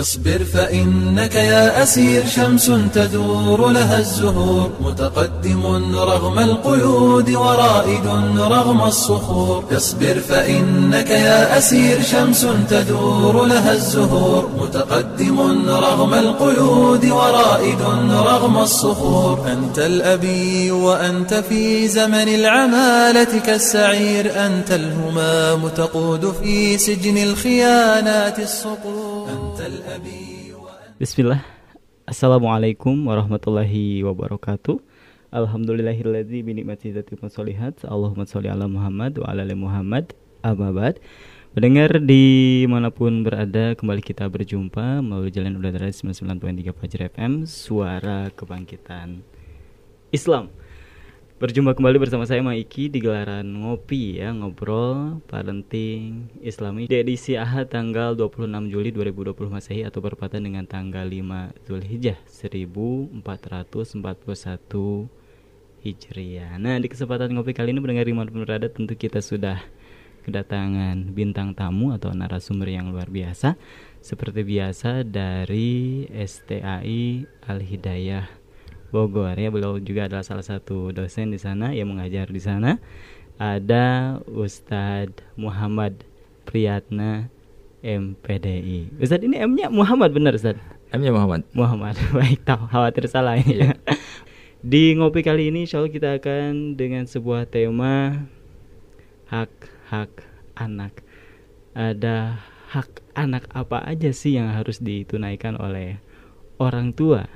اصبر فإنك يا أسير شمس تدور لها الزهور. متقدم رغم القيود ورائد رغم الصخور. اصبر فإنك يا أسير شمس تدور لها الزهور. متقدم رغم القيود ورائد رغم الصخور. أنت الأبي وأنت في زمن العمالة كالسعير. أنت الهمام تقود في سجن الخيانات الصقور. Bismillah. Assalamualaikum warahmatullahi wabarakatuh. Alhamdulillahilladzi binikmati zatikum solihat Allahumma sholli ala Muhammad wa ala ali Muhammad. Ababad Mendengar di mana pun berada Kembali kita berjumpa Melalui jalan udara 99.3 Fajar FM Suara Kebangkitan Islam Berjumpa kembali bersama saya Maiki di gelaran ngopi ya Ngobrol parenting islami Di edisi Ahad tanggal 26 Juli 2020 Masehi Atau berpatan dengan tanggal 5 Zulhijjah 1441 Hijriah. Nah di kesempatan ngopi kali ini mendengar di mana pun berada Tentu kita sudah kedatangan bintang tamu atau narasumber yang luar biasa. Seperti biasa dari STAI Al-Hidayah Bogor. Ya beliau juga adalah salah satu dosen di sana yang mengajar di sana. Ada Ustadz Muhammad Priyatna MPDI Ustadz ini M-nya Muhammad benar Ustadz? M-nya Muhammad. Muhammad. Baik tahu khawatir salah ini. Ya. di ngopi kali ini insya Allah kita akan dengan sebuah tema hak-hak anak. Ada hak anak apa aja sih yang harus ditunaikan oleh orang tua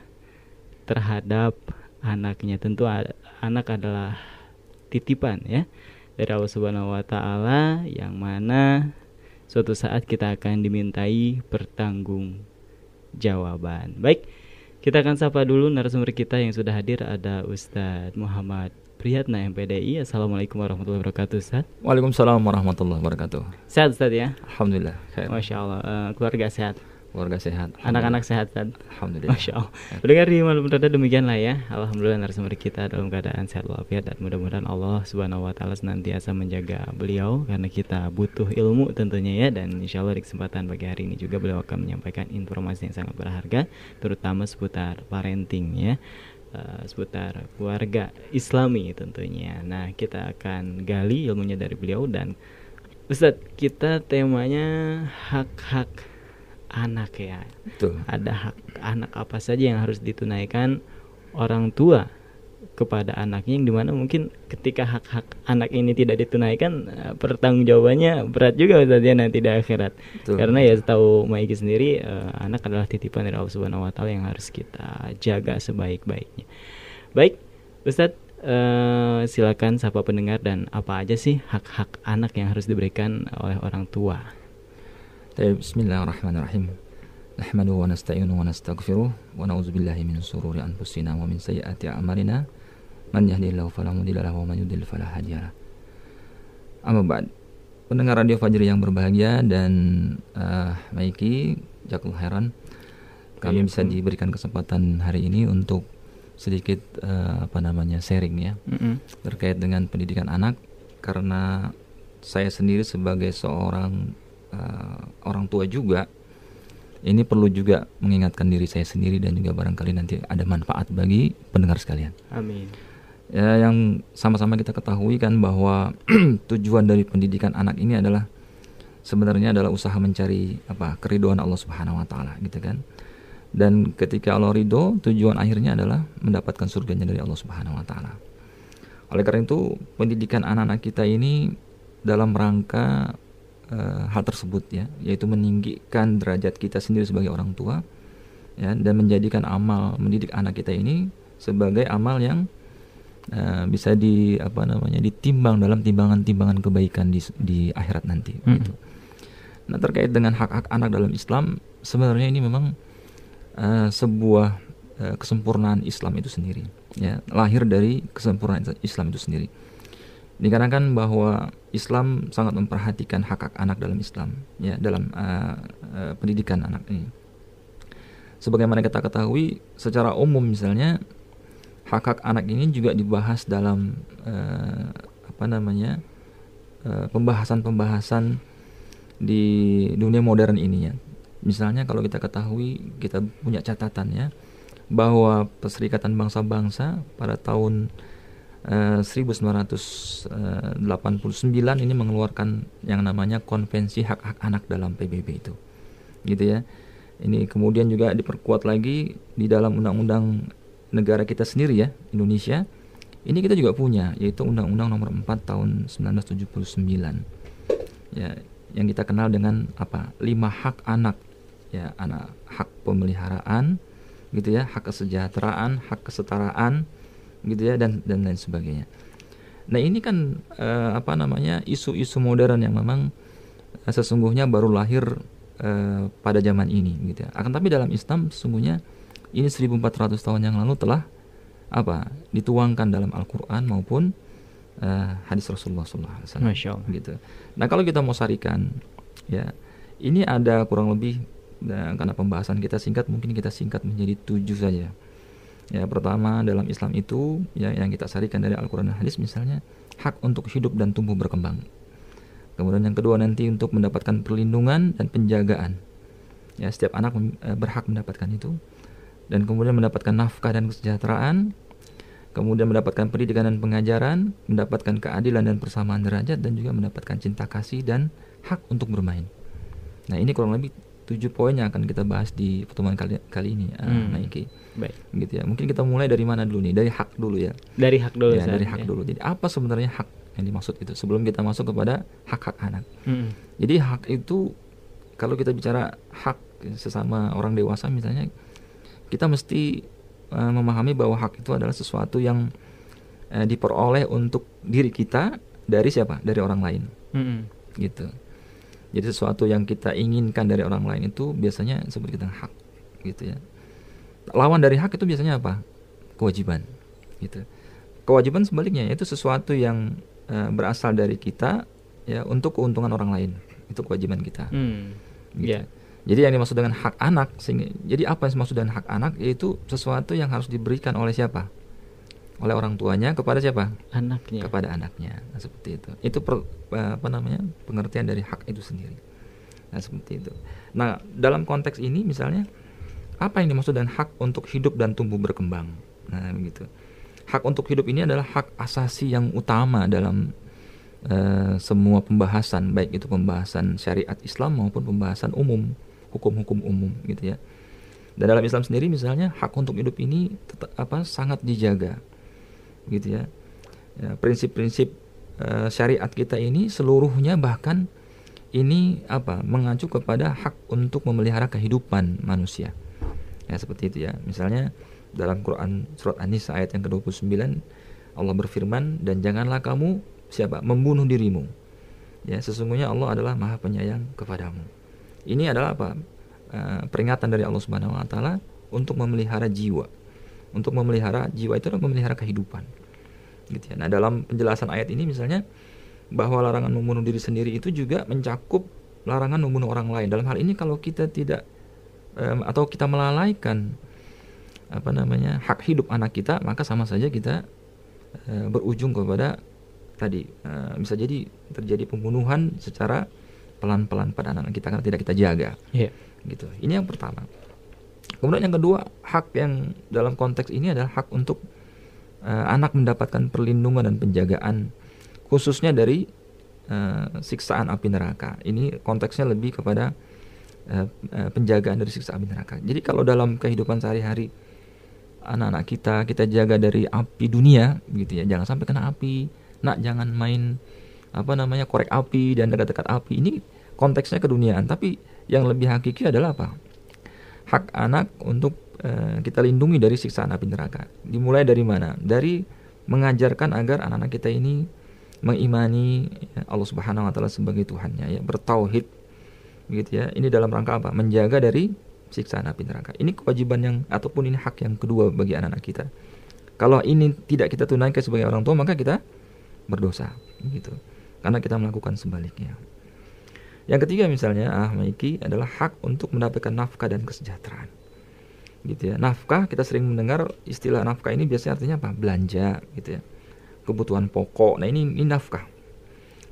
terhadap anaknya tentu anak adalah titipan ya dari Allah Subhanahu wa taala yang mana suatu saat kita akan dimintai pertanggung jawaban. Baik, kita akan sapa dulu narasumber kita yang sudah hadir ada Ustadz Muhammad Priyatna MPDI. Assalamualaikum warahmatullahi wabarakatuh Ustadz. Waalaikumsalam warahmatullahi wabarakatuh. Sehat Ustadz ya? Alhamdulillah. Khair. Masya Allah. Uh, keluarga sehat keluarga sehat. Anak-anak sehat kan? Alhamdulillah. Masya Allah. Mendengar di malam berada demikianlah ya. Alhamdulillah narasumber kita dalam keadaan sehat walafiat dan mudah-mudahan Allah Subhanahu Wa Taala senantiasa menjaga beliau karena kita butuh ilmu tentunya ya dan insya Allah di kesempatan pagi hari ini juga beliau akan menyampaikan informasi yang sangat berharga terutama seputar parenting ya. Uh, seputar keluarga Islami tentunya. Nah, kita akan gali ilmunya dari beliau dan Ustadz, kita temanya hak-hak anak ya. Betul. Ada hak anak apa saja yang harus ditunaikan orang tua kepada anaknya yang di mana mungkin ketika hak-hak anak ini tidak ditunaikan eh, pertanggungjawabannya berat juga Ustaz ya nanti di akhirat Betul. karena ya setahu Maiki sendiri uh, anak adalah titipan dari Allah Subhanahu Wa Taala yang harus kita jaga sebaik-baiknya baik Ustaz uh, silakan sapa pendengar dan apa aja sih hak-hak anak yang harus diberikan oleh orang tua طيب بسم الله الرحمن الرحيم نحمده ونستعينه ونستغفره ونعوذ بالله من شرور أنفسنا ومن سيئات أعمالنا من يهده الله فلا مضل له ومن يضلل فلا هادي له أما بعد pendengar radio Fajri yang berbahagia dan uh, Maiki Jakul Heran kami bisa diberikan kesempatan hari ini untuk sedikit uh, apa namanya sharing ya mm -hmm. terkait dengan pendidikan anak karena saya sendiri sebagai seorang uh, orang tua juga ini perlu juga mengingatkan diri saya sendiri dan juga barangkali nanti ada manfaat bagi pendengar sekalian. Amin. Ya, yang sama-sama kita ketahui kan bahwa tujuan dari pendidikan anak ini adalah sebenarnya adalah usaha mencari apa keriduan Allah Subhanahu wa taala gitu kan. Dan ketika Allah ridho, tujuan akhirnya adalah mendapatkan surganya dari Allah Subhanahu wa taala. Oleh karena itu, pendidikan anak-anak kita ini dalam rangka uh, hal tersebut ya yaitu meninggikan derajat kita sendiri sebagai orang tua ya dan menjadikan amal mendidik anak kita ini sebagai amal yang uh, bisa di apa namanya ditimbang dalam timbangan-timbangan kebaikan di di akhirat nanti hmm. gitu. Nah terkait dengan hak-hak anak dalam Islam sebenarnya ini memang uh, sebuah uh, kesempurnaan Islam itu sendiri ya lahir dari kesempurnaan Islam itu sendiri dikarenakan bahwa Islam sangat memperhatikan hak hak anak dalam Islam ya dalam uh, uh, pendidikan anak ini. Sebagaimana kita ketahui secara umum misalnya hak hak anak ini juga dibahas dalam uh, apa namanya pembahasan-pembahasan di dunia modern ini ya. Misalnya kalau kita ketahui kita punya catatan ya bahwa Perserikatan Bangsa-Bangsa pada tahun uh, 1989 ini mengeluarkan yang namanya Konvensi Hak-Hak Anak dalam PBB itu. Gitu ya. Ini kemudian juga diperkuat lagi di dalam undang-undang negara kita sendiri ya, Indonesia. Ini kita juga punya yaitu Undang-Undang Nomor 4 tahun 1979. Ya, yang kita kenal dengan apa? Lima hak anak. Ya, anak hak pemeliharaan, gitu ya hak kesejahteraan hak kesetaraan gitu ya dan dan lain sebagainya. Nah ini kan uh, apa namanya isu-isu modern yang memang uh, sesungguhnya baru lahir uh, pada zaman ini gitu ya. Akan tapi dalam Islam sesungguhnya ini 1400 tahun yang lalu telah apa dituangkan dalam Al-Qur'an maupun hadis Rasulullah SAW gitu. Nah, kalau kita mau sarikan ya, ini ada kurang lebih dan karena pembahasan kita singkat mungkin kita singkat menjadi tujuh saja ya pertama dalam Islam itu ya yang kita sarikan dari Al-Quran dan Hadis misalnya hak untuk hidup dan tumbuh berkembang. Kemudian yang kedua nanti untuk mendapatkan perlindungan dan penjagaan. Ya setiap anak eh, berhak mendapatkan itu. Dan kemudian mendapatkan nafkah dan kesejahteraan. Kemudian mendapatkan pendidikan dan pengajaran mendapatkan keadilan dan persamaan derajat dan juga mendapatkan cinta kasih dan hak untuk bermain. Nah ini kurang lebih tujuh poin yang akan kita bahas di pertemuan kali, kali ini, uh, hmm. Maiki. Baik. Gitu ya. Mungkin kita mulai dari mana dulu nih? Dari hak dulu ya. Dari hak dulu. Ya, dari hak ya. dulu. Jadi apa sebenarnya hak yang dimaksud itu? Sebelum kita masuk kepada hak-hak anak. Hmm. Jadi hak itu kalau kita bicara hak sesama orang dewasa misalnya, kita mesti uh, memahami bahwa hak itu adalah sesuatu yang uh, diperoleh untuk diri kita dari siapa? Dari orang lain. Hmm. Gitu jadi sesuatu yang kita inginkan dari orang lain itu biasanya seperti kita hak gitu ya. Lawan dari hak itu biasanya apa? Kewajiban gitu. Kewajiban sebaliknya itu sesuatu yang uh, berasal dari kita ya untuk keuntungan orang lain. Itu kewajiban kita. Hmm. Gitu. Yeah. Jadi yang dimaksud dengan hak anak sehingga jadi apa yang dimaksud dengan hak anak yaitu sesuatu yang harus diberikan oleh siapa? Oleh orang tuanya kepada siapa? Anaknya. Kepada anaknya. Nah, seperti itu. Itu per, eh, apa namanya? pengertian dari hak itu sendiri. Nah, seperti itu. Nah, dalam konteks ini misalnya apa yang dimaksud dengan hak untuk hidup dan tumbuh berkembang? Nah, begitu. Hak untuk hidup ini adalah hak asasi yang utama dalam uh, semua pembahasan, baik itu pembahasan syariat Islam maupun pembahasan umum, hukum-hukum umum gitu ya. Dan dalam Islam sendiri misalnya hak untuk hidup ini tetap, apa sangat dijaga gitu ya. ya prinsip-prinsip uh, syariat kita ini seluruhnya bahkan ini apa mengacu kepada hak untuk memelihara kehidupan manusia. Ya seperti itu ya. Misalnya dalam Quran surat An-Nisa ayat yang ke-29 Allah berfirman dan janganlah kamu siapa membunuh dirimu. Ya sesungguhnya Allah adalah Maha Penyayang kepadamu. Ini adalah apa? Uh, peringatan dari Allah Subhanahu wa taala untuk memelihara jiwa untuk memelihara jiwa itu adalah memelihara kehidupan gitu ya. Nah dalam penjelasan ayat ini misalnya bahwa larangan membunuh diri sendiri itu juga mencakup larangan membunuh orang lain. Dalam hal ini kalau kita tidak um, atau kita melalaikan apa namanya hak hidup anak kita, maka sama saja kita uh, berujung kepada tadi uh, bisa jadi terjadi pembunuhan secara pelan-pelan pada anak kita karena tidak kita jaga. Yeah. Gitu. Ini yang pertama. Kemudian yang kedua, hak yang dalam konteks ini adalah hak untuk uh, anak mendapatkan perlindungan dan penjagaan khususnya dari uh, siksaan api neraka. Ini konteksnya lebih kepada uh, uh, penjagaan dari siksaan api neraka. Jadi kalau dalam kehidupan sehari-hari anak-anak kita kita jaga dari api dunia gitu ya, jangan sampai kena api. Nak jangan main apa namanya korek api dan dekat-dekat api. Ini konteksnya keduniaan, tapi yang lebih hakiki adalah apa? Hak anak untuk uh, kita lindungi dari siksaan api neraka. Dimulai dari mana? Dari mengajarkan agar anak-anak kita ini mengimani ya, Allah Subhanahu wa taala sebagai Tuhannya ya, bertauhid gitu ya. Ini dalam rangka apa? Menjaga dari siksaan api neraka. Ini kewajiban yang ataupun ini hak yang kedua bagi anak-anak kita. Kalau ini tidak kita tunaikan sebagai orang tua, maka kita berdosa gitu. Karena kita melakukan sebaliknya. Yang ketiga misalnya ah Maiki adalah hak untuk mendapatkan nafkah dan kesejahteraan. Gitu ya. Nafkah kita sering mendengar istilah nafkah ini biasanya artinya apa? Belanja gitu ya. Kebutuhan pokok. Nah, ini, ini nafkah.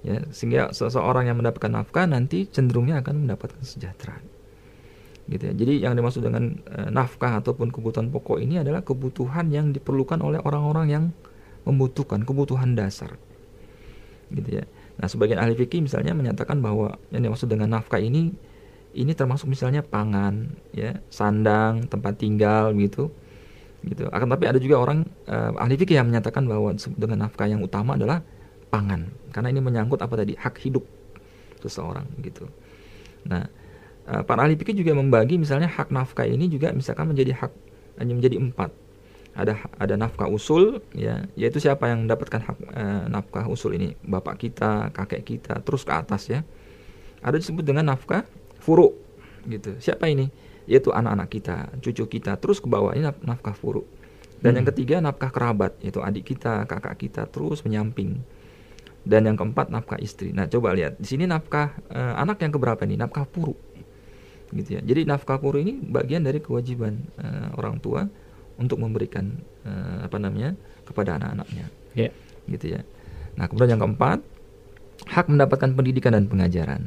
Ya, sehingga seseorang yang mendapatkan nafkah nanti cenderungnya akan mendapatkan kesejahteraan. gitu ya. Jadi yang dimaksud dengan uh, nafkah ataupun kebutuhan pokok ini adalah kebutuhan yang diperlukan oleh orang-orang yang membutuhkan kebutuhan dasar, gitu ya. Nah, sebagian ahli fikih misalnya menyatakan bahwa yang dimaksud dengan nafkah ini ini termasuk misalnya pangan, ya, sandang, tempat tinggal, gitu, gitu. Akan tapi ada juga orang uh, ahli fikih yang menyatakan bahwa dengan nafkah yang utama adalah pangan, karena ini menyangkut apa tadi hak hidup seseorang, gitu. Nah Eh, para ahli fikih juga membagi misalnya hak nafkah ini juga misalkan menjadi hak hanya menjadi empat ada ada nafkah usul ya yaitu siapa yang mendapatkan hak e, nafkah usul ini? Bapak kita kakek kita terus ke atas ya. Ada disebut dengan nafkah furu gitu. Siapa ini? Yaitu anak-anak kita cucu kita terus ke bawah ini nafkah furu. Dan hmm. yang ketiga nafkah kerabat yaitu adik kita kakak kita terus menyamping. Dan yang keempat nafkah istri. Nah coba lihat di sini nafkah e, anak yang keberapa ini? Nafkah furu gitu ya. Jadi nafkah kuru ini bagian dari kewajiban uh, orang tua untuk memberikan uh, apa namanya kepada anak-anaknya. Yeah. Gitu ya. Nah, kemudian yang keempat, hak mendapatkan pendidikan dan pengajaran.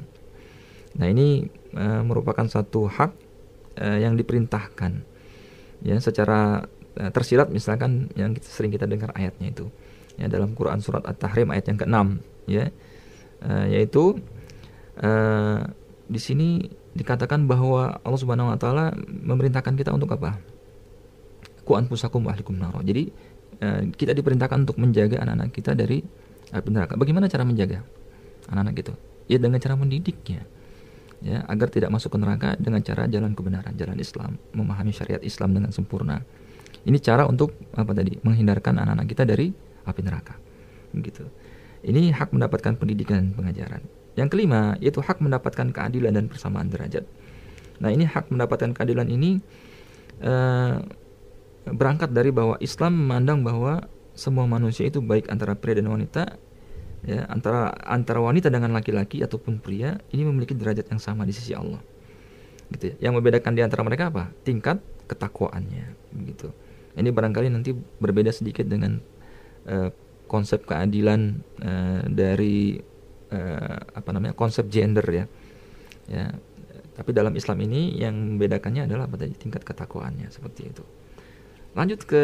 Nah, ini uh, merupakan satu hak uh, yang diperintahkan ya secara uh, tersirat misalkan yang kita, sering kita dengar ayatnya itu ya dalam Quran surat At-Tahrim ayat yang ke-6 ya. Uh, yaitu uh, di sini dikatakan bahwa Allah Subhanahu wa taala memerintahkan kita untuk apa? Ku anfusakum wa ahlikum naro. Jadi eh, kita diperintahkan untuk menjaga anak-anak kita dari api neraka. Bagaimana cara menjaga anak-anak itu? Ya dengan cara mendidiknya. Ya, agar tidak masuk ke neraka dengan cara jalan kebenaran, jalan Islam, memahami syariat Islam dengan sempurna. Ini cara untuk apa tadi? Menghindarkan anak-anak kita dari api neraka. Begitu. Ini hak mendapatkan pendidikan dan pengajaran. Yang kelima yaitu hak mendapatkan keadilan dan persamaan derajat. Nah ini hak mendapatkan keadilan ini uh, berangkat dari bahwa Islam memandang bahwa semua manusia itu baik antara pria dan wanita, ya antara antara wanita dengan laki-laki ataupun pria ini memiliki derajat yang sama di sisi Allah. Gitu ya. Yang membedakan di antara mereka apa? Tingkat ketakwaannya, gitu. Ini barangkali nanti berbeda sedikit dengan uh, konsep keadilan uh, dari uh, apa namanya konsep gender ya ya tapi dalam Islam ini yang membedakannya adalah pada tingkat ketakwaannya seperti itu lanjut ke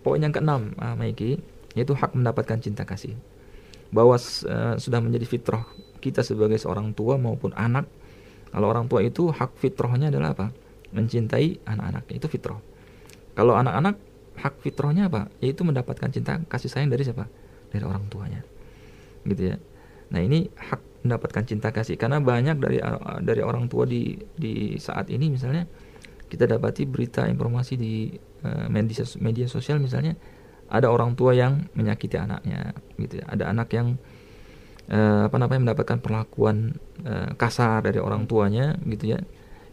poin yang keenam uh, Maiki yaitu hak mendapatkan cinta kasih. Bahwa uh, sudah menjadi fitrah kita sebagai seorang tua maupun anak kalau orang tua itu hak fitrahnya adalah apa? Mencintai anak-anaknya itu fitrah. Kalau anak-anak hak fitrahnya apa? Yaitu mendapatkan cinta kasih sayang dari siapa? Dari orang tuanya. Gitu ya. Nah ini hak mendapatkan cinta kasih. Karena banyak dari dari orang tua di di saat ini misalnya kita dapati berita informasi di uh, media sosial misalnya ada orang tua yang menyakiti anaknya gitu ya. Ada anak yang uh, apa namanya mendapatkan perlakuan uh, kasar dari orang tuanya gitu ya.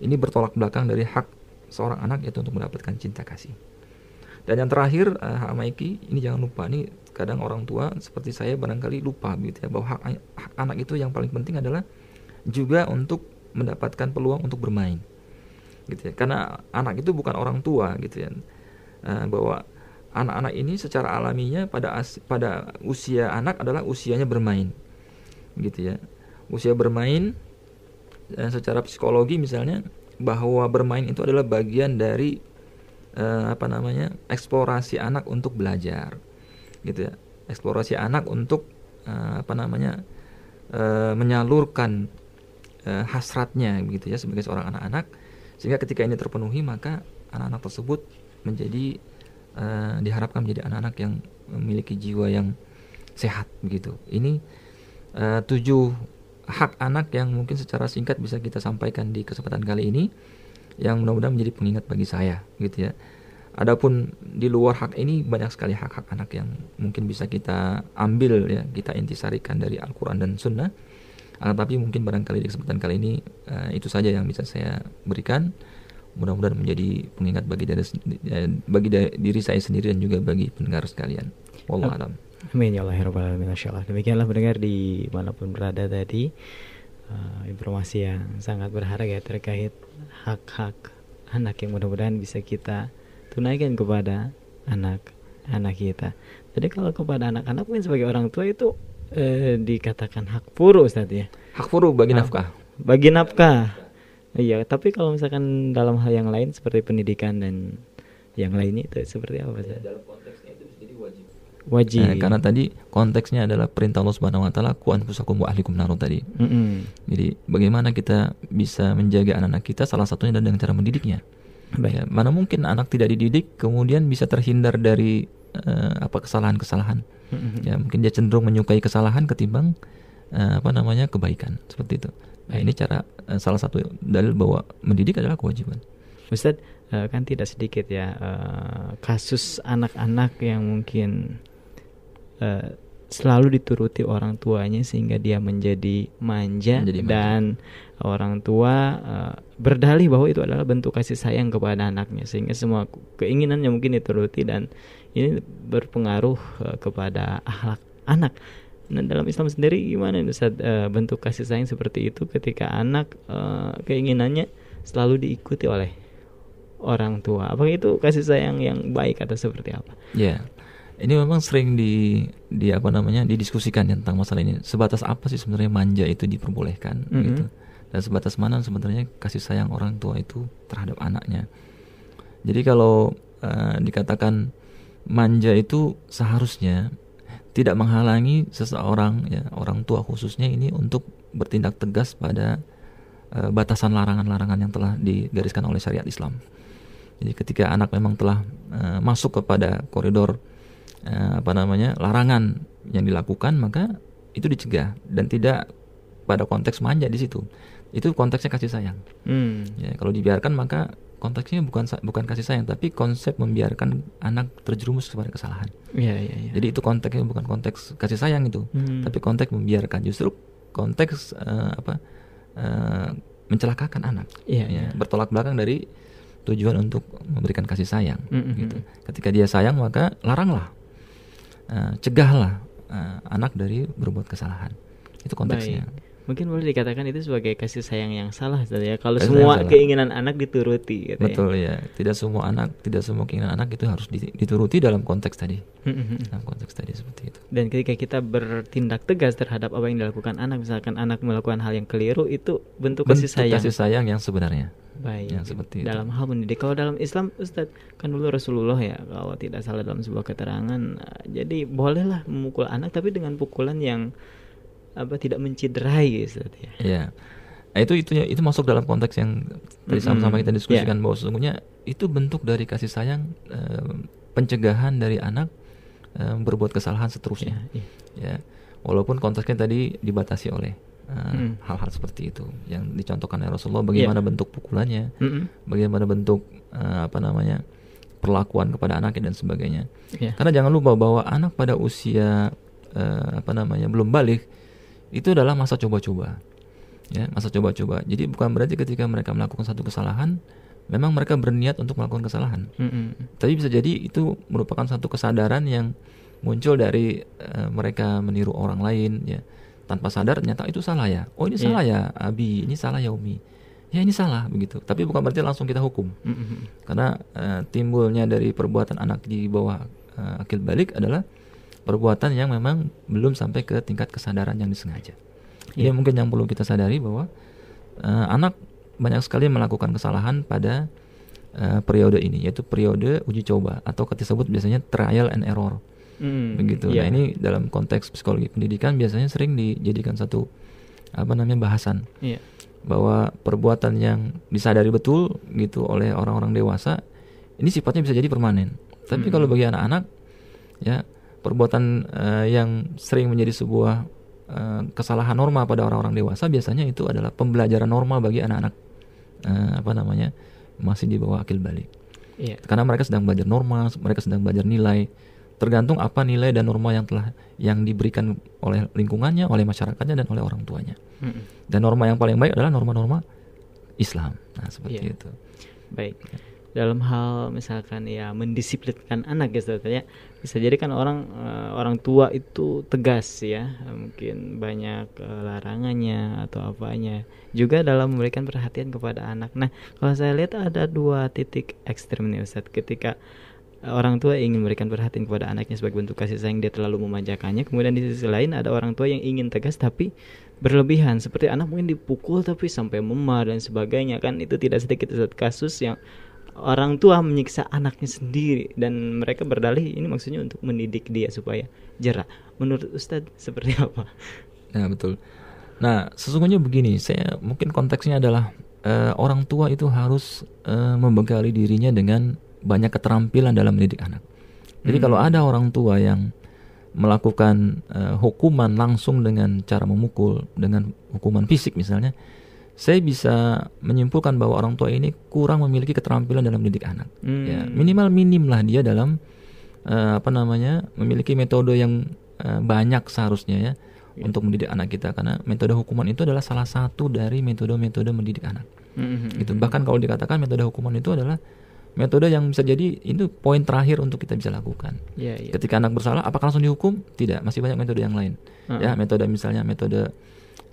Ini bertolak belakang dari hak seorang anak yaitu untuk mendapatkan cinta kasih. Dan yang terakhir uh, hak Maiki ini jangan lupa nih kadang orang tua seperti saya barangkali lupa gitu ya bahwa hak, hak anak itu yang paling penting adalah juga untuk mendapatkan peluang untuk bermain gitu ya. Karena anak itu bukan orang tua gitu ya. Uh, bahwa anak-anak ini secara alaminya pada as, pada usia anak adalah usianya bermain. Gitu ya. Usia bermain dan secara psikologi misalnya bahwa bermain itu adalah bagian dari uh, apa namanya eksplorasi anak untuk belajar. Gitu ya. Eksplorasi anak untuk uh, apa namanya uh, menyalurkan uh, hasratnya gitu ya sebagai seorang anak-anak sehingga ketika ini terpenuhi maka anak-anak tersebut menjadi uh, diharapkan menjadi anak-anak yang memiliki jiwa yang sehat begitu ini uh, tujuh hak anak yang mungkin secara singkat bisa kita sampaikan di kesempatan kali ini yang mudah-mudahan menjadi pengingat bagi saya gitu ya Adapun di luar hak ini banyak sekali hak-hak anak yang mungkin bisa kita ambil ya, kita intisarikan dari Al-Qur'an dan Sunnah. Uh, tapi mungkin barangkali di kesempatan kali ini uh, itu saja yang bisa saya berikan. Mudah-mudahan menjadi pengingat bagi diri, bagi diri saya sendiri dan juga bagi pendengar sekalian. Wallahu a'lam. Amin ya Allah ya alamin Demikianlah mendengar di mana pun berada tadi uh, informasi yang sangat berharga ya terkait hak-hak anak yang mudah-mudahan bisa kita tunaikan kepada anak-anak kita. Jadi kalau kepada anak-anak mungkin sebagai orang tua itu eh, dikatakan hak furu Ustaz ya. Hak furu bagi nafkah. Bagi nafkah. Iya, tapi kalau misalkan dalam hal yang lain seperti pendidikan dan yang lainnya itu seperti apa Ustaz? dalam konteksnya itu bisa jadi wajib Wajib. Nah, karena tadi konteksnya adalah perintah Allah Subhanahu wa taala ku anfusakum wa ahlikum nar tadi. Mm-mm. Jadi bagaimana kita bisa menjaga anak-anak kita salah satunya adalah dengan cara mendidiknya. Ya, mana mungkin anak tidak dididik kemudian bisa terhindar dari eh, apa kesalahan-kesalahan. Mm-mm. Ya, mungkin dia cenderung menyukai kesalahan ketimbang eh, apa namanya kebaikan seperti itu. Nah, ini cara eh, salah satu dalil bahwa mendidik adalah kewajiban. Ustadz eh, kan tidak sedikit ya eh, kasus anak-anak yang mungkin eh, selalu dituruti orang tuanya sehingga dia menjadi manja, Menjadi manja. dan orang tua eh, berdalih bahwa itu adalah bentuk kasih sayang kepada anaknya sehingga semua keinginannya mungkin dituruti dan ini berpengaruh eh, kepada akhlak anak. Nah, dalam Islam sendiri gimana Ustaz eh, bentuk kasih sayang seperti itu ketika anak eh, keinginannya selalu diikuti oleh orang tua. Apakah itu kasih sayang yang baik atau seperti apa? Ya, ini memang sering di di apa namanya didiskusikan ya tentang masalah ini. Sebatas apa sih sebenarnya manja itu diperbolehkan Mhm. gitu. Dan sebatas mana sebenarnya kasih sayang orang tua itu terhadap anaknya. Jadi kalau eh, dikatakan manja itu seharusnya tidak menghalangi seseorang ya orang tua khususnya ini untuk bertindak tegas pada eh, batasan larangan-larangan yang telah digariskan oleh syariat Islam. Jadi ketika anak memang telah eh, masuk kepada koridor apa namanya larangan yang dilakukan maka itu dicegah dan tidak pada konteks manja di situ. Itu konteksnya kasih sayang. Hmm. Ya, kalau dibiarkan maka konteksnya bukan bukan kasih sayang tapi konsep membiarkan anak terjerumus kepada kesalahan. Iya, iya, iya. Jadi itu konteksnya bukan konteks kasih sayang itu, Hmm. tapi konteks membiarkan justru konteks eh, apa eh, mencelakakan anak. Iya, Ya, iya. bertolak belakang dari tujuan untuk memberikan kasih sayang. Mm-mm. Gitu. Ketika dia sayang maka laranglah, Eh, cegahlah eh, anak dari berbuat kesalahan. Itu konteksnya. Baik. Mungkin boleh dikatakan itu sebagai kasih sayang yang salah Ustaz ya. Kalau Kasih semua keinginan anak dituruti gitu Betul ya. Tidak semua anak, tidak semua keinginan anak itu harus di- dituruti dalam konteks tadi. ya. Mm-mm. Dalam konteks tadi seperti itu. Dan ketika kita bertindak tegas terhadap apa yang dilakukan anak, misalkan anak melakukan hal yang keliru, itu bentuk, kasih Bentuk sayang. kasih sayang yang sebenarnya. Baik. yang seperti itu. dalam hal mendidik. Kalau dalam Islam, Ustadz, kan dulu Rasulullah ya, kalau tidak salah dalam sebuah keterangan, jadi bolehlah memukul anak, tapi dengan pukulan yang apa tidak menciderai, Ustadz ya. Ya. Nah, itu itu itu masuk dalam konteks yang tadi sama-sama kita Mm-mm. diskusikan Ya. bahwa sesungguhnya itu bentuk dari kasih sayang eh, pencegahan dari anak eh, berbuat kesalahan seterusnya. Iya, iya. Ya. Walaupun konteksnya tadi dibatasi oleh eh, Mm. hal-hal seperti itu yang dicontohkan oleh Rasulullah bagaimana Iya. bentuk pukulannya, Mm-mm. bagaimana bentuk eh, apa namanya? perlakuan kepada anaknya dan sebagainya. Iya. Karena jangan lupa bahwa anak pada usia eh, apa namanya belum balik itu adalah masa coba-coba, ya masa coba-coba. Jadi bukan berarti ketika mereka melakukan satu kesalahan, memang mereka berniat untuk melakukan kesalahan. Mm-mm. Tapi bisa jadi itu merupakan satu kesadaran yang muncul dari eh, mereka meniru orang lain, ya tanpa sadar ternyata itu salah ya. Oh ini Iya. salah ya, Abi. Ini salah ya Umi. Ya ini salah begitu. Tapi bukan berarti langsung kita hukum Mm-mm. karena eh, timbulnya dari perbuatan anak di bawah eh, akil balik adalah perbuatan yang memang belum sampai ke tingkat kesadaran yang disengaja. Ini Iya. mungkin yang perlu kita sadari bahwa eh, anak banyak sekali melakukan kesalahan pada eh, periode ini, yaitu periode uji coba atau kita sebut biasanya trial and error, Mm, begitu. iya. Nah ini dalam konteks psikologi pendidikan biasanya sering dijadikan satu apa namanya bahasan Iya. bahwa perbuatan yang disadari betul gitu oleh orang-orang dewasa ini sifatnya bisa jadi permanen. Tapi Hmm. kalau bagi anak-anak ya perbuatan eh, yang sering menjadi sebuah eh, kesalahan norma pada orang-orang dewasa biasanya itu adalah pembelajaran normal bagi anak-anak eh, apa namanya masih di bawah akil balik. Iya. Karena mereka sedang belajar norma, mereka sedang belajar nilai. Tergantung apa nilai dan norma yang telah yang diberikan oleh lingkungannya, oleh masyarakatnya dan oleh orang tuanya. Mm-mm. Dan norma yang paling baik adalah norma-norma Islam. Nah, seperti Iya. itu. Baik. Dalam hal misalkan ya mendisiplinkan anak ya Ustaz, ya. Bisa jadi kan orang eh, orang tua itu tegas ya, mungkin banyak eh, larangannya atau apanya. Juga dalam memberikan perhatian kepada anak. Nah, kalau saya lihat ada dua titik ekstrem nih Ustaz ketika orang tua ingin memberikan perhatian kepada anaknya sebagai bentuk kasih sayang dia terlalu memanjakannya kemudian di sisi lain ada orang tua yang ingin tegas tapi berlebihan seperti anak mungkin dipukul tapi sampai memar dan sebagainya kan itu tidak sedikit kasus yang orang tua menyiksa anaknya sendiri dan mereka berdalih ini maksudnya untuk mendidik dia supaya jerah menurut Ustadz seperti apa? Ya betul. Nah sesungguhnya begini saya mungkin konteksnya adalah uh, orang tua itu harus uh, membekali dirinya dengan banyak keterampilan dalam mendidik anak. Jadi hmm. kalau ada orang tua yang melakukan uh, hukuman langsung dengan cara memukul dengan hukuman fisik misalnya, saya bisa menyimpulkan bahwa orang tua ini kurang memiliki keterampilan dalam mendidik anak. Hmm. Ya, minimal minim lah dia dalam uh, apa namanya memiliki metode yang uh, banyak seharusnya ya yeah. untuk mendidik anak kita karena metode hukuman itu adalah salah satu dari metode-metode mendidik anak. Hmm. Gitu. Bahkan kalau dikatakan metode hukuman itu adalah metode yang bisa jadi itu poin terakhir untuk kita bisa lakukan. Yeah, yeah. Ketika anak bersalah, apakah langsung dihukum? Tidak, masih banyak metode yang lain. Uh -huh. Ya, metode misalnya metode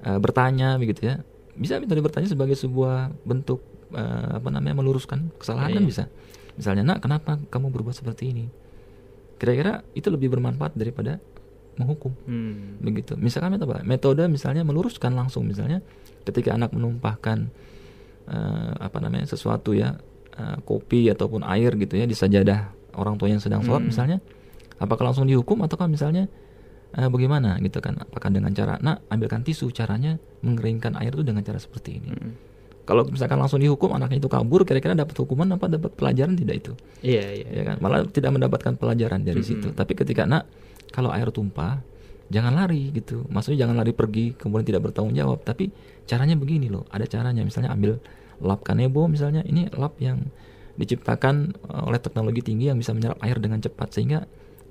uh, bertanya begitu ya. Bisa metode bertanya sebagai sebuah bentuk uh, apa namanya meluruskan kesalahan yeah, kan yeah. bisa. Misalnya, "Nak, kenapa kamu berbuat seperti ini?" Kira-kira itu lebih bermanfaat daripada menghukum. Hmm. Begitu. Misalkan metode Metode misalnya meluruskan langsung misalnya ketika anak menumpahkan uh, apa namanya sesuatu ya uh, kopi ataupun air gitu ya di sajadah orang tua yang sedang sholat hmm. misalnya apakah langsung dihukum ataukah misalnya uh, bagaimana gitu kan? Apakah dengan cara nak ambilkan tisu caranya mengeringkan air itu dengan cara seperti ini. Hmm. kalau misalkan langsung dihukum anaknya itu kabur kira-kira dapat hukuman apa? Dapat pelajaran tidak itu? Iya iya ya kan? Malah tidak mendapatkan pelajaran dari hmm. situ. Tapi ketika nak kalau air tumpah jangan lari gitu. Maksudnya jangan lari pergi kemudian tidak bertanggung jawab. Tapi caranya begini loh. Ada caranya. Misalnya ambil lap kanebo misalnya. Ini lap yang diciptakan eh, oleh teknologi tinggi yang bisa menyerap air dengan cepat. Sehingga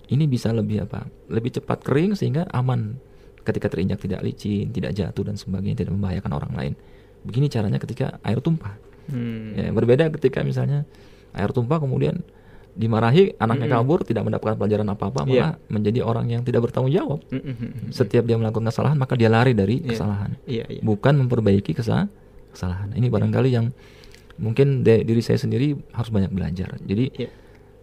ini bisa lebih apa lebih cepat kering sehingga aman ketika terinjak tidak licin tidak jatuh dan sebagainya tidak membahayakan orang lain begini caranya ketika air tumpah hmm. ya, berbeda ketika misalnya air tumpah kemudian dimarahi anaknya mm -hmm. kabur tidak mendapatkan pelajaran apa apa malah yeah. menjadi orang yang tidak bertanggung jawab mm -hmm. setiap dia melakukan kesalahan maka dia lari dari yeah. kesalahan yeah, yeah. bukan memperbaiki kesalahan kesalahan. Ini barangkali yang mungkin diri saya sendiri harus banyak belajar. Jadi yeah.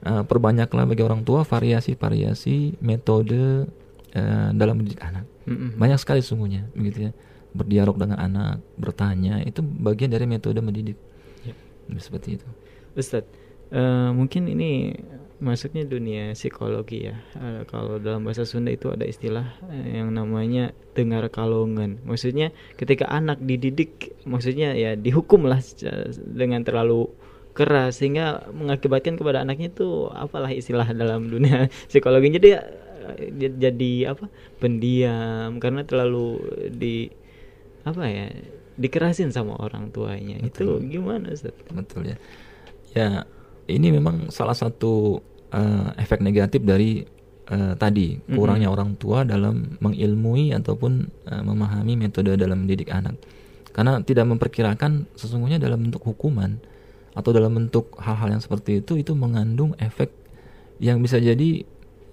Uh, perbanyaklah bagi orang tua variasi-variasi metode uh, dalam mendidik anak. Mm-hmm. Banyak sekali sungguhnya, begitu ya. Berdialog dengan anak, bertanya itu bagian dari metode mendidik. Yeah. Seperti itu. Ustadz, uh, mungkin ini masuknya dunia psikologi ya. Uh, kalau dalam bahasa Sunda itu ada istilah yang namanya dengar kalongan. Maksudnya ketika anak dididik, maksudnya ya dihukumlah dengan terlalu keras sehingga mengakibatkan kepada anaknya itu apalah istilah dalam dunia psikologi jadi jadi apa pendiam karena terlalu di apa ya dikerasin sama orang tuanya betul. itu gimana Ustaz? betul ya ya ini memang salah satu uh, efek negatif dari uh, tadi kurangnya mm -hmm. orang tua dalam mengilmui ataupun uh, memahami metode dalam mendidik anak karena tidak memperkirakan sesungguhnya dalam bentuk hukuman atau dalam bentuk hal-hal yang seperti itu itu mengandung efek yang bisa jadi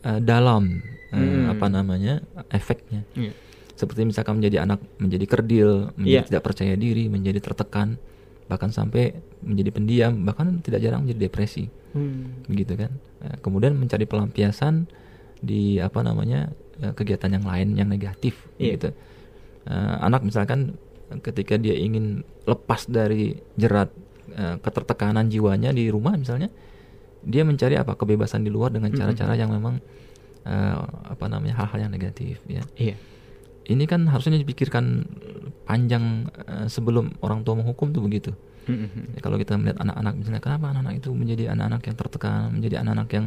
uh, dalam uh, hmm. apa namanya efeknya yeah. seperti misalkan menjadi anak menjadi kerdil menjadi yeah. tidak percaya diri menjadi tertekan bahkan sampai menjadi pendiam bahkan tidak jarang menjadi depresi hmm. begitu kan nah, kemudian mencari pelampiasan di apa namanya eh, kegiatan yang lain yang negatif yeah. gitu uh, anak misalkan ketika dia ingin lepas dari jerat uh, ketertekanan jiwanya di rumah misalnya dia mencari apa kebebasan di luar dengan cara-cara yang memang uh, apa namanya hal-hal yang negatif ya yeah. ini kan harusnya dipikirkan panjang uh, sebelum orang tua menghukum tuh begitu. Mm-hmm. Ya, kalau kita melihat anak-anak misalnya kenapa anak-anak itu menjadi anak-anak yang tertekan, menjadi anak-anak yang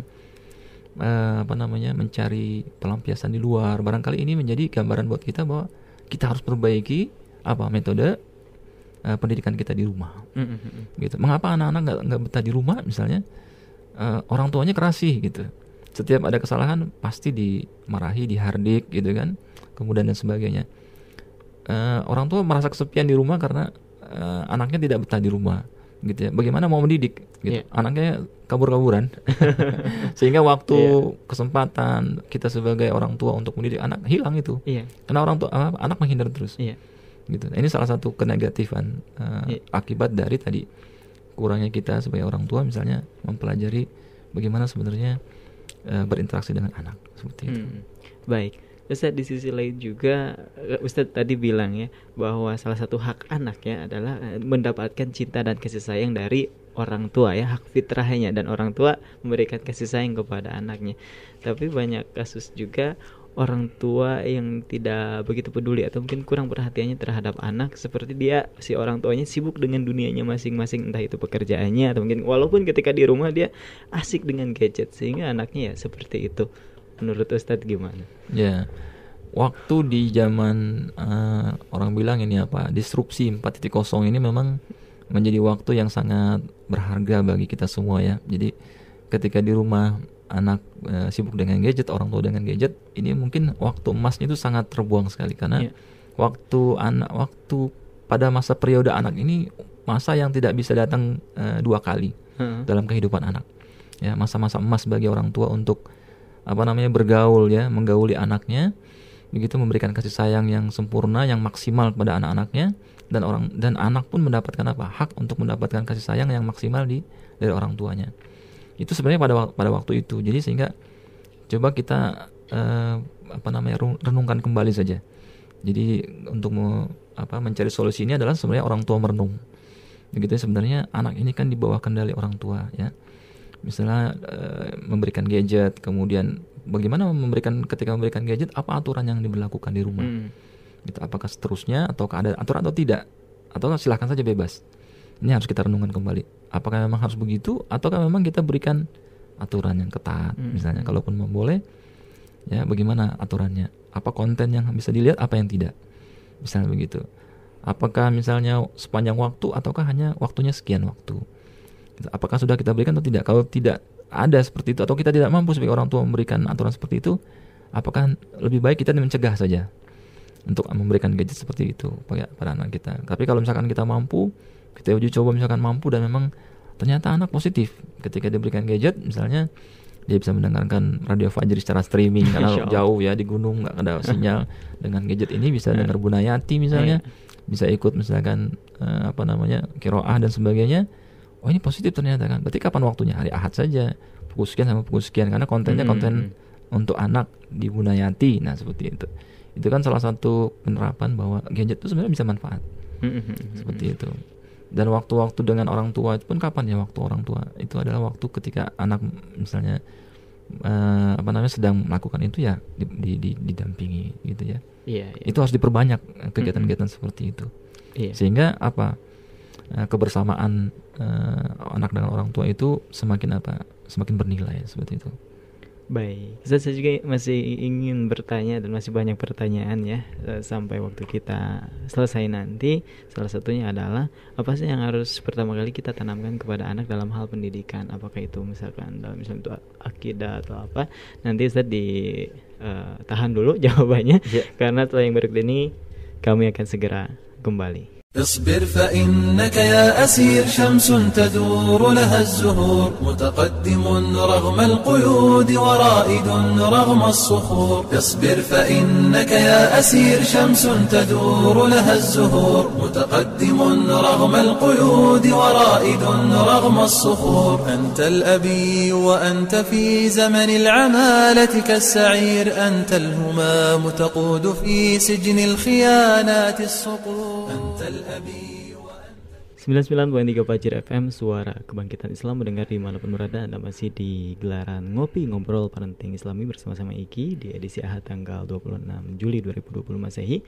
uh, apa namanya mencari pelampiasan di luar. Barangkali ini menjadi gambaran buat kita bahwa kita harus perbaiki apa metode uh, pendidikan kita di rumah. Mm-hmm. Gitu. Mengapa anak-anak nggak nggak betah di rumah misalnya? Uh, orang tuanya kerasi gitu. Setiap ada kesalahan pasti dimarahi, dihardik gitu kan. Kemudian dan sebagainya uh, orang tua merasa kesepian di rumah karena uh, anaknya tidak betah di rumah gitu ya bagaimana mau mendidik gitu yeah. anaknya kabur-kaburan sehingga waktu yeah. kesempatan kita sebagai orang tua untuk mendidik anak hilang itu yeah. karena orang tua anak menghindar terus yeah. Gitu nah, ini salah satu kenegatifan uh, yeah. akibat dari tadi kurangnya kita sebagai orang tua misalnya mempelajari bagaimana sebenarnya uh, berinteraksi dengan anak seperti itu. Hmm. Baik. Ustadz di sisi lain juga eh, Ustadz tadi bilang ya bahwa salah satu hak anak ya adalah eh, mendapatkan cinta dan kasih sayang dari orang tua ya hak fitrahnya dan orang tua memberikan kasih sayang kepada anaknya. Tapi banyak kasus juga orang tua yang tidak begitu peduli atau mungkin kurang perhatiannya terhadap anak seperti dia si orang tuanya sibuk dengan dunianya masing-masing entah itu pekerjaannya atau mungkin walaupun ketika di rumah dia asik dengan gadget sehingga anaknya ya seperti itu menurut Ustadz gimana? Ya, waktu di zaman uh, orang bilang ini apa disrupsi 4.0 ini memang menjadi waktu yang sangat berharga bagi kita semua ya. Jadi ketika di rumah anak uh, sibuk dengan gadget, orang tua dengan gadget, ini mungkin waktu emasnya itu sangat terbuang sekali karena yeah. waktu anak waktu pada masa periode anak ini masa yang tidak bisa datang uh, dua kali hmm. dalam kehidupan anak. Ya, masa-masa emas bagi orang tua untuk apa namanya bergaul ya menggauli anaknya begitu memberikan kasih sayang yang sempurna yang maksimal kepada anak-anaknya dan orang dan anak pun mendapatkan apa hak untuk mendapatkan kasih sayang yang maksimal di dari orang tuanya itu sebenarnya pada pada waktu itu. Jadi sehingga coba kita eh, apa namanya renungkan kembali saja. Jadi untuk me, apa mencari solusi ini adalah sebenarnya orang tua merenung. Begitu ya sebenarnya anak ini kan di bawah kendali orang tua ya. Misalnya e, memberikan gadget kemudian bagaimana memberikan ketika memberikan gadget apa aturan yang diberlakukan di rumah? Hmm. gitu apakah seterusnya atau ada aturan atau tidak? Atau silahkan saja bebas ini harus kita renungkan kembali. Apakah memang harus begitu ataukah memang kita berikan aturan yang ketat? Hmm. misalnya kalaupun boleh ya bagaimana aturannya? Apa konten yang bisa dilihat apa yang tidak? Misalnya begitu. Apakah misalnya sepanjang waktu ataukah hanya waktunya sekian waktu? Apakah sudah kita berikan atau tidak? Kalau tidak ada seperti itu atau kita tidak mampu sebagai orang tua memberikan aturan seperti itu apakah lebih baik kita mencegah saja untuk memberikan gadget seperti itu pada anak kita? Tapi kalau misalkan kita mampu kita uji coba misalkan mampu dan memang ternyata anak positif. Ketika diberikan gadget misalnya dia bisa mendengarkan radio Fajri secara streaming karena jauh ya di gunung nggak ada sinyal. Dengan gadget ini bisa iya. dengar Bunayati misalnya iya. bisa ikut misalkan uh, apa namanya kiroah dan sebagainya. Oh ini positif ternyata kan. Berarti kapan waktunya? Hari ahad saja. Pukul sekian sama pukul sekian karena kontennya hmm. konten untuk anak di Bunayati. Nah seperti itu. Itu kan salah satu penerapan bahwa gadget itu sebenarnya bisa manfaat. Hmm. seperti itu dan waktu-waktu dengan orang tua itu pun kapan ya waktu orang tua? Itu adalah waktu ketika anak misalnya uh, apa namanya sedang melakukan itu ya di, di, di, didampingi gitu ya. Iya, iya. itu harus diperbanyak kegiatan-kegiatan seperti itu. Iya. sehingga apa uh, kebersamaan uh, anak dengan orang tua itu semakin apa semakin bernilai seperti itu Baik, saya juga masih ingin bertanya dan masih banyak pertanyaan ya eh, sampai waktu kita selesai nanti. Salah satunya adalah apa sih yang harus pertama kali kita tanamkan kepada anak dalam hal pendidikan? Apakah itu misalkan dalam misalnya itu akidah atau apa? Nanti saya di uh, tahan dulu jawabannya yeah. karena setelah yang berikut ini kami akan segera kembali. اصبر فإنك يا أسير شمس تدور لها الزهور. متقدم رغم القيود ورائد رغم الصخور. اصبر فإنك يا أسير شمس تدور لها الزهور. متقدم رغم القيود ورائد رغم الصخور. أنت الأبي وأنت في زمن العمالة كالسعير. أنت الهمام تقود في سجن الخيانات الصقور. أنت 99.3 Pajir FM Suara Kebangkitan Islam mendengar di mana pun berada. Anda masih di gelaran Ngopi Ngobrol Parenting Islami bersama-sama Iki Di edisi Ahad tanggal 26 Juli 2020 Masehi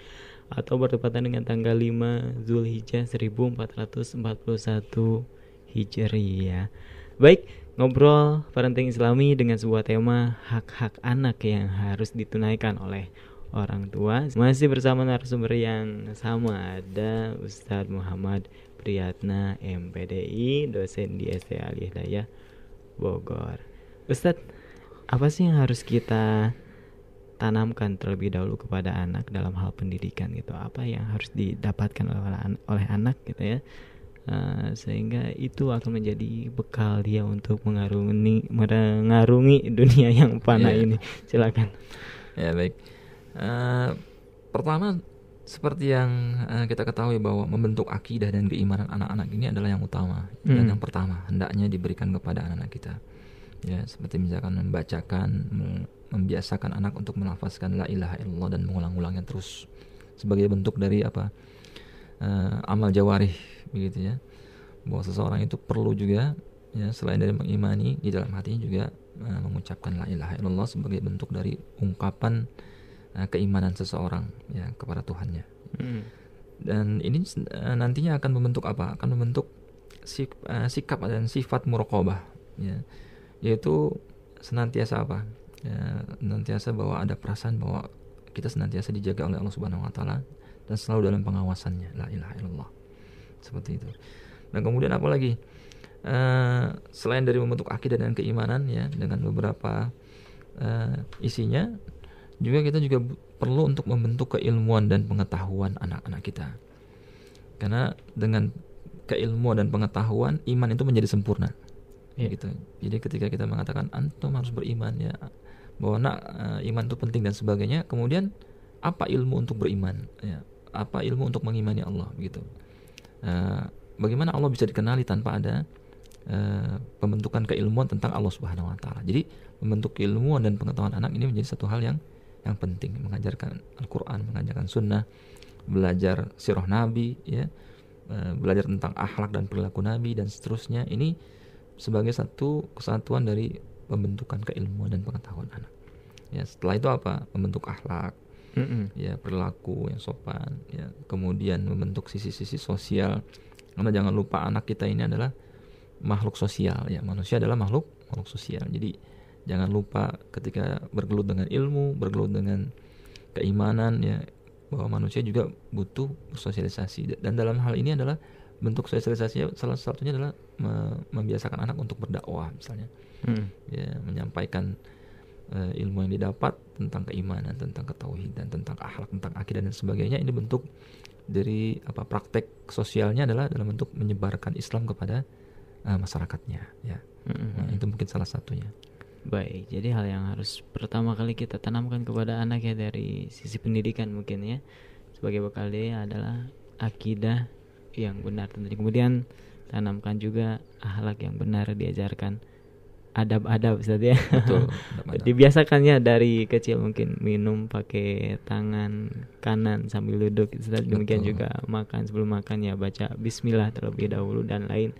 Atau bertepatan dengan tanggal 5 Zulhijjah 1441 Hijriah. Baik, ngobrol parenting islami dengan sebuah tema hak-hak anak yang harus ditunaikan oleh orang tua. Masih bersama narasumber yang sama ada Ustadz Muhammad Priyatna MPDI dosen di ST Ali Hidayah Bogor. Ustadz apa sih yang harus kita tanamkan terlebih dahulu kepada anak dalam hal pendidikan gitu? Apa yang harus didapatkan oleh, oleh anak gitu ya? Uh, sehingga itu akan menjadi bekal dia untuk mengarungi mengarungi dunia yang panah yeah. ini. Silakan. Ya baik Uh, pertama seperti yang uh, kita ketahui bahwa membentuk akidah dan keimanan anak-anak ini adalah yang utama hmm. dan yang pertama hendaknya diberikan kepada anak-anak kita. ya seperti misalkan membacakan mem- membiasakan anak untuk melafazkan la ilaha illallah dan mengulang-ulangnya terus sebagai bentuk dari apa eh, amal jawarih begitu ya bahwa seseorang itu perlu juga ya selain dari mengimani di dalam hatinya juga eh, mengucapkan la ilaha illallah sebagai bentuk dari ungkapan eh, keimanan seseorang ya kepada Tuhannya. Mm. dan ini eh, nantinya akan membentuk apa? Akan membentuk sik- eh, sikap dan sifat muraqabah ya. Yaitu senantiasa apa? Ya, senantiasa bahwa ada perasaan bahwa kita senantiasa dijaga oleh Allah Subhanahu wa taala dan selalu dalam pengawasannya. La ilaha illallah. Seperti itu. Dan kemudian apa lagi? Eh, selain dari membentuk akidah dan keimanan ya dengan beberapa eh, isinya juga kita juga perlu untuk membentuk keilmuan dan pengetahuan anak-anak kita. Karena dengan keilmuan dan pengetahuan iman itu menjadi sempurna. Iya. gitu. Jadi ketika kita mengatakan antum harus beriman ya bahwa nak eh, iman itu penting dan sebagainya kemudian apa ilmu untuk beriman? Ya apa ilmu untuk mengimani Allah? Gitu. Eh, bagaimana Allah bisa dikenali tanpa ada eh, pembentukan keilmuan tentang Allah Subhanahu wa taala. Jadi membentuk keilmuan dan pengetahuan anak ini menjadi satu hal yang yang penting, mengajarkan Al-Qur'an, mengajarkan sunnah, belajar sirah Nabi ya. eh, belajar tentang akhlak dan perilaku Nabi dan seterusnya. Ini sebagai satu kesatuan dari pembentukan keilmuan dan pengetahuan anak. Ya, setelah itu apa? Membentuk akhlak, Mm-mm. ya perilaku yang sopan ya kemudian membentuk sisi-sisi sosial karena jangan lupa anak kita ini adalah makhluk sosial ya manusia adalah makhluk makhluk sosial jadi jangan lupa ketika bergelut dengan ilmu bergelut dengan keimanan ya bahwa manusia juga butuh bersosialisasi dan dalam hal ini adalah bentuk sosialisasinya salah satunya adalah me- membiasakan anak untuk berdakwah misalnya Mm. ya menyampaikan eh, ilmu yang didapat tentang keimanan, tentang ketauhidan, tentang akhlak, tentang akidah dan sebagainya ini bentuk dari apa praktek sosialnya adalah dalam bentuk menyebarkan Islam kepada eh, masyarakatnya ya. Mm-mm. Nah, itu mungkin salah satunya. Baik, jadi hal yang harus pertama kali kita tanamkan kepada anak ya dari sisi pendidikan mungkin ya sebagai bekal dia adalah akidah yang benar tentunya. Kemudian tanamkan juga akhlak yang benar diajarkan adab-adab Ustaz ya. Betul. Dibiasakannya dari kecil mungkin minum pakai tangan kanan sambil duduk Ustaz. Demikian Betul. juga makan sebelum makan ya baca bismillah terlebih dahulu dan lain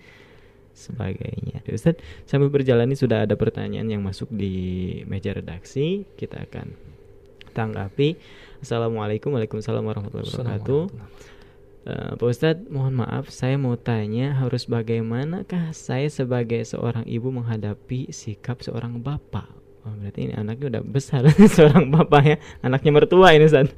sebagainya. Ustaz, sambil berjalan ini sudah ada pertanyaan yang masuk di meja redaksi. Kita akan tanggapi. Assalamualaikum Waalaikumsalam warahmatullahi wabarakatuh. Eh, Pak Ustadz, mohon maaf, saya mau tanya harus bagaimanakah saya sebagai seorang ibu menghadapi sikap seorang bapak? Oh, berarti ini anaknya udah besar seorang bapak ya, anaknya mertua ini Ustadz.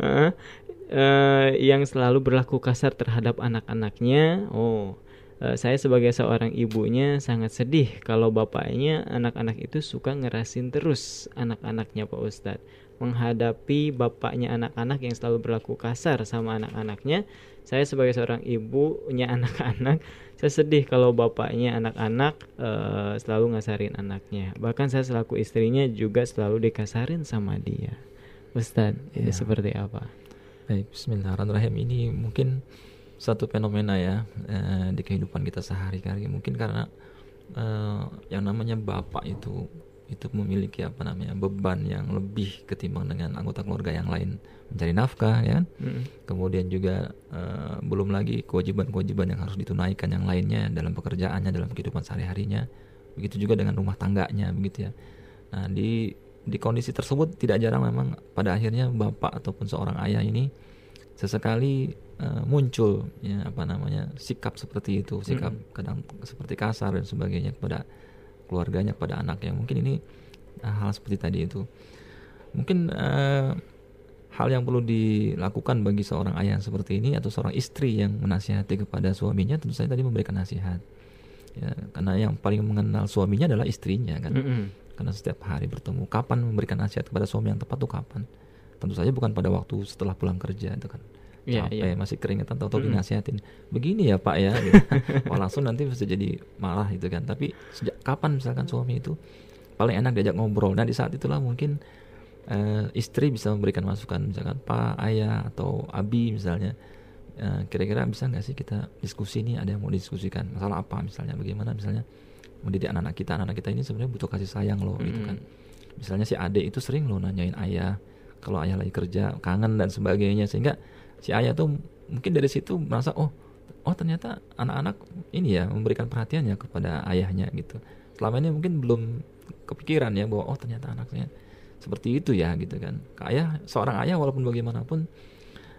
Heeh. Eh, yang selalu berlaku kasar terhadap anak-anaknya. Oh, saya sebagai seorang ibunya sangat sedih kalau bapaknya anak-anak itu suka ngerasin terus anak-anaknya Pak Ustadz menghadapi bapaknya anak-anak yang selalu berlaku kasar sama anak-anaknya. Saya sebagai seorang ibunya anak-anak, saya sedih kalau bapaknya anak-anak eh, selalu ngasarin anaknya. Bahkan saya selaku istrinya juga selalu dikasarin sama dia. Ustadz, itu Ya. seperti apa? Baik, Bismillahirrahmanirrahim. Ini mungkin satu fenomena ya eh, di kehidupan kita sehari-hari. Mungkin karena eh, yang namanya bapak itu itu memiliki apa namanya beban yang lebih ketimbang dengan anggota keluarga yang lain mencari nafkah ya kan? Mm-mm. kemudian juga eh, belum lagi kewajiban-kewajiban yang harus ditunaikan yang lainnya dalam pekerjaannya dalam kehidupan sehari-harinya begitu juga dengan rumah tangganya begitu ya nah di di kondisi tersebut tidak jarang memang pada akhirnya bapak ataupun seorang ayah ini sesekali eh, muncul ya apa namanya sikap seperti itu sikap Mm. kadang seperti kasar dan sebagainya kepada keluarganya kepada anaknya. Mungkin ini eh, hal seperti tadi itu. Mungkin eh, hal yang perlu dilakukan bagi seorang ayah seperti ini atau seorang istri yang menasihati kepada suaminya tentu saja tadi memberikan nasihat. Ya karena yang paling mengenal suaminya adalah istrinya kan? Mm-mm. karena setiap hari bertemu kapan memberikan nasihat kepada suami yang tepat tuh kapan tentu saja bukan pada waktu setelah pulang kerja itu kan. Iya, capek iya. masih keringetan Mm-mm. dinasihatin. Begini ya pak ya gitu. Wah, langsung nanti bisa jadi marah gitu kan. Tapi sejak kapan misalkan suami itu paling enak diajak ngobrol? Nah di saat itulah mungkin eh, istri bisa memberikan masukan misalkan pak ayah atau abi misalnya. Eh, kira-kira bisa nggak sih kita diskusi nih ada yang mau diskusikan masalah apa misalnya? Bagaimana misalnya mendidik anak-anak kita? Anak-anak kita ini sebenarnya butuh kasih sayang loh gitu Mm-mm. kan. Misalnya si adik itu sering loh nanyain ayah kalau ayah lagi kerja kangen dan sebagainya. Sehingga si ayah tuh mungkin dari situ merasa oh oh ternyata anak-anak ini ya memberikan perhatiannya kepada ayahnya gitu. Selama ini mungkin belum kepikiran ya bahwa oh ternyata anaknya seperti itu ya gitu kan. Ayah seorang ayah walaupun bagaimanapun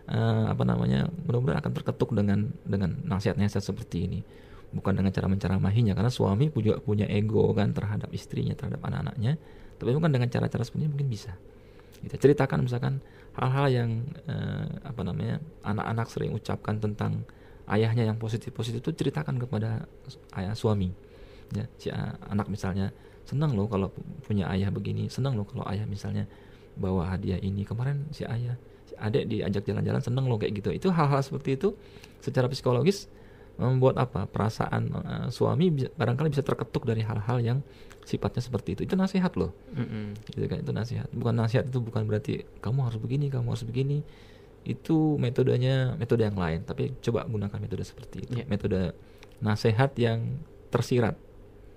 eh, apa namanya mudah-mudahan akan terketuk dengan dengan nasihat-nasihat seperti ini. Bukan dengan cara menceramahinya karena suami juga punya ego kan terhadap istrinya terhadap anak-anaknya. Tapi bukan dengan cara-cara seperti ini mungkin bisa kita ceritakan misalkan hal-hal yang eh, apa namanya anak-anak sering ucapkan tentang ayahnya yang positif-positif itu ceritakan kepada ayah suami. Ya si anak misalnya senang loh kalau pu- punya ayah begini senang loh kalau ayah misalnya bawa hadiah ini. Kemarin si ayah si adek diajak jalan-jalan senang loh kayak gitu. Itu hal-hal seperti itu secara psikologis membuat apa? Perasaan eh, suami bisa- barangkali bisa terketuk dari hal-hal yang sifatnya seperti itu. Itu nasihat loh. Mm-mm. gitu kan itu nasihat. Bukan nasihat itu bukan berarti kamu harus begini kamu harus begini. Itu metodenya metode yang lain. Tapi coba gunakan metode seperti itu. Iya. metode nasihat yang tersirat.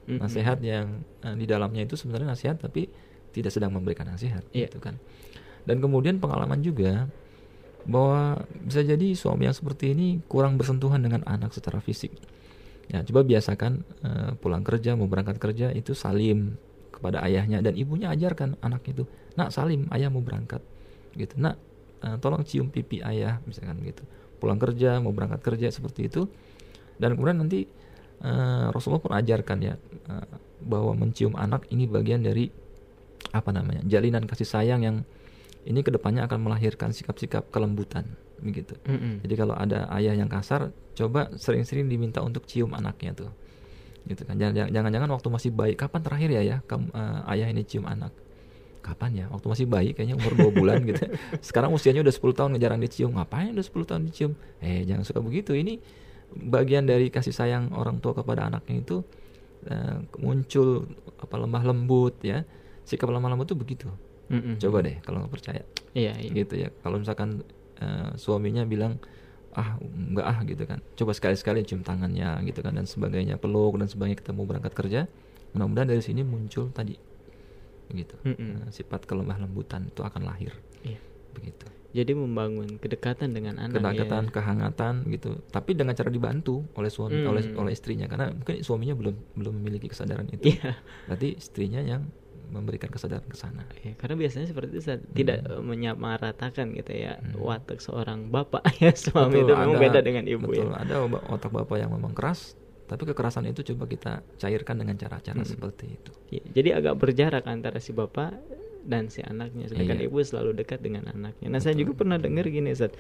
Mm-mm. nasihat yang eh, di dalamnya itu sebenarnya nasihat tapi tidak sedang memberikan nasihat Iya. gitu kan. Dan kemudian pengalaman juga bahwa bisa jadi suami yang seperti ini kurang bersentuhan dengan anak secara fisik. Ya coba biasakan eh, pulang kerja mau berangkat kerja itu salim kepada ayahnya dan ibunya ajarkan anak itu nak salim ayah mau berangkat. Gitu nak eh, tolong cium pipi ayah misalkan gitu. Pulang kerja mau berangkat kerja seperti itu. Dan kemudian nanti eh, Rasulullah pun ajarkan ya eh, bahwa mencium anak ini bagian dari apa namanya jalinan kasih sayang yang ini ke depannya akan melahirkan sikap-sikap kelembutan begitu Mm-mm. jadi kalau ada ayah yang kasar, coba sering-sering diminta untuk cium anaknya tuh. Gitu kan. Jangan- Jangan-jangan waktu masih bayi, kapan terakhir ya ya kamu eh, ayah ini cium anak? Kapan ya? Waktu masih bayi kayaknya umur 2 bulan gitu. Sekarang usianya udah 10 tahun jarang dicium. Ngapain udah 10 tahun dicium? Eh, jangan suka begitu. Ini bagian dari kasih sayang orang tua kepada anaknya itu eh, muncul apa lemah lembut ya. Sikap lemah lembut tuh begitu. Mm-mm. Coba deh kalau nggak percaya Iya, iya. gitu ya kalau misalkan eh, suaminya bilang ah enggak ah gitu kan coba sekali-sekali cium tangannya gitu kan dan sebagainya peluk dan sebagainya kita mau berangkat kerja mudah-mudahan dari sini muncul tadi begitu Mm-mm. Eh, sifat kelemah lembutan itu akan lahir Iya. begitu Jadi membangun kedekatan dengan anak kedekatan ya. kehangatan gitu tapi dengan cara dibantu oleh suami Hmm. oleh oleh istrinya karena mungkin suaminya belum belum memiliki kesadaran itu Iya. berarti istrinya yang memberikan kesadaran ke sana Ya, karena biasanya seperti itu Ustaz. tidak eh, menyamaratakan gitu ya Hmm. watak seorang bapak ya suami Betul, itu memang ada- beda dengan ibu betul, ya. ada otak bapak yang memang keras, tapi kekerasan itu coba kita cairkan dengan cara-cara Mm-mm. seperti itu. Ya, jadi agak berjarak antara si bapak dan si anaknya sedangkan Iya. ibu selalu dekat dengan anaknya. Nah, saya Betul. juga pernah dengar gini Ustaz.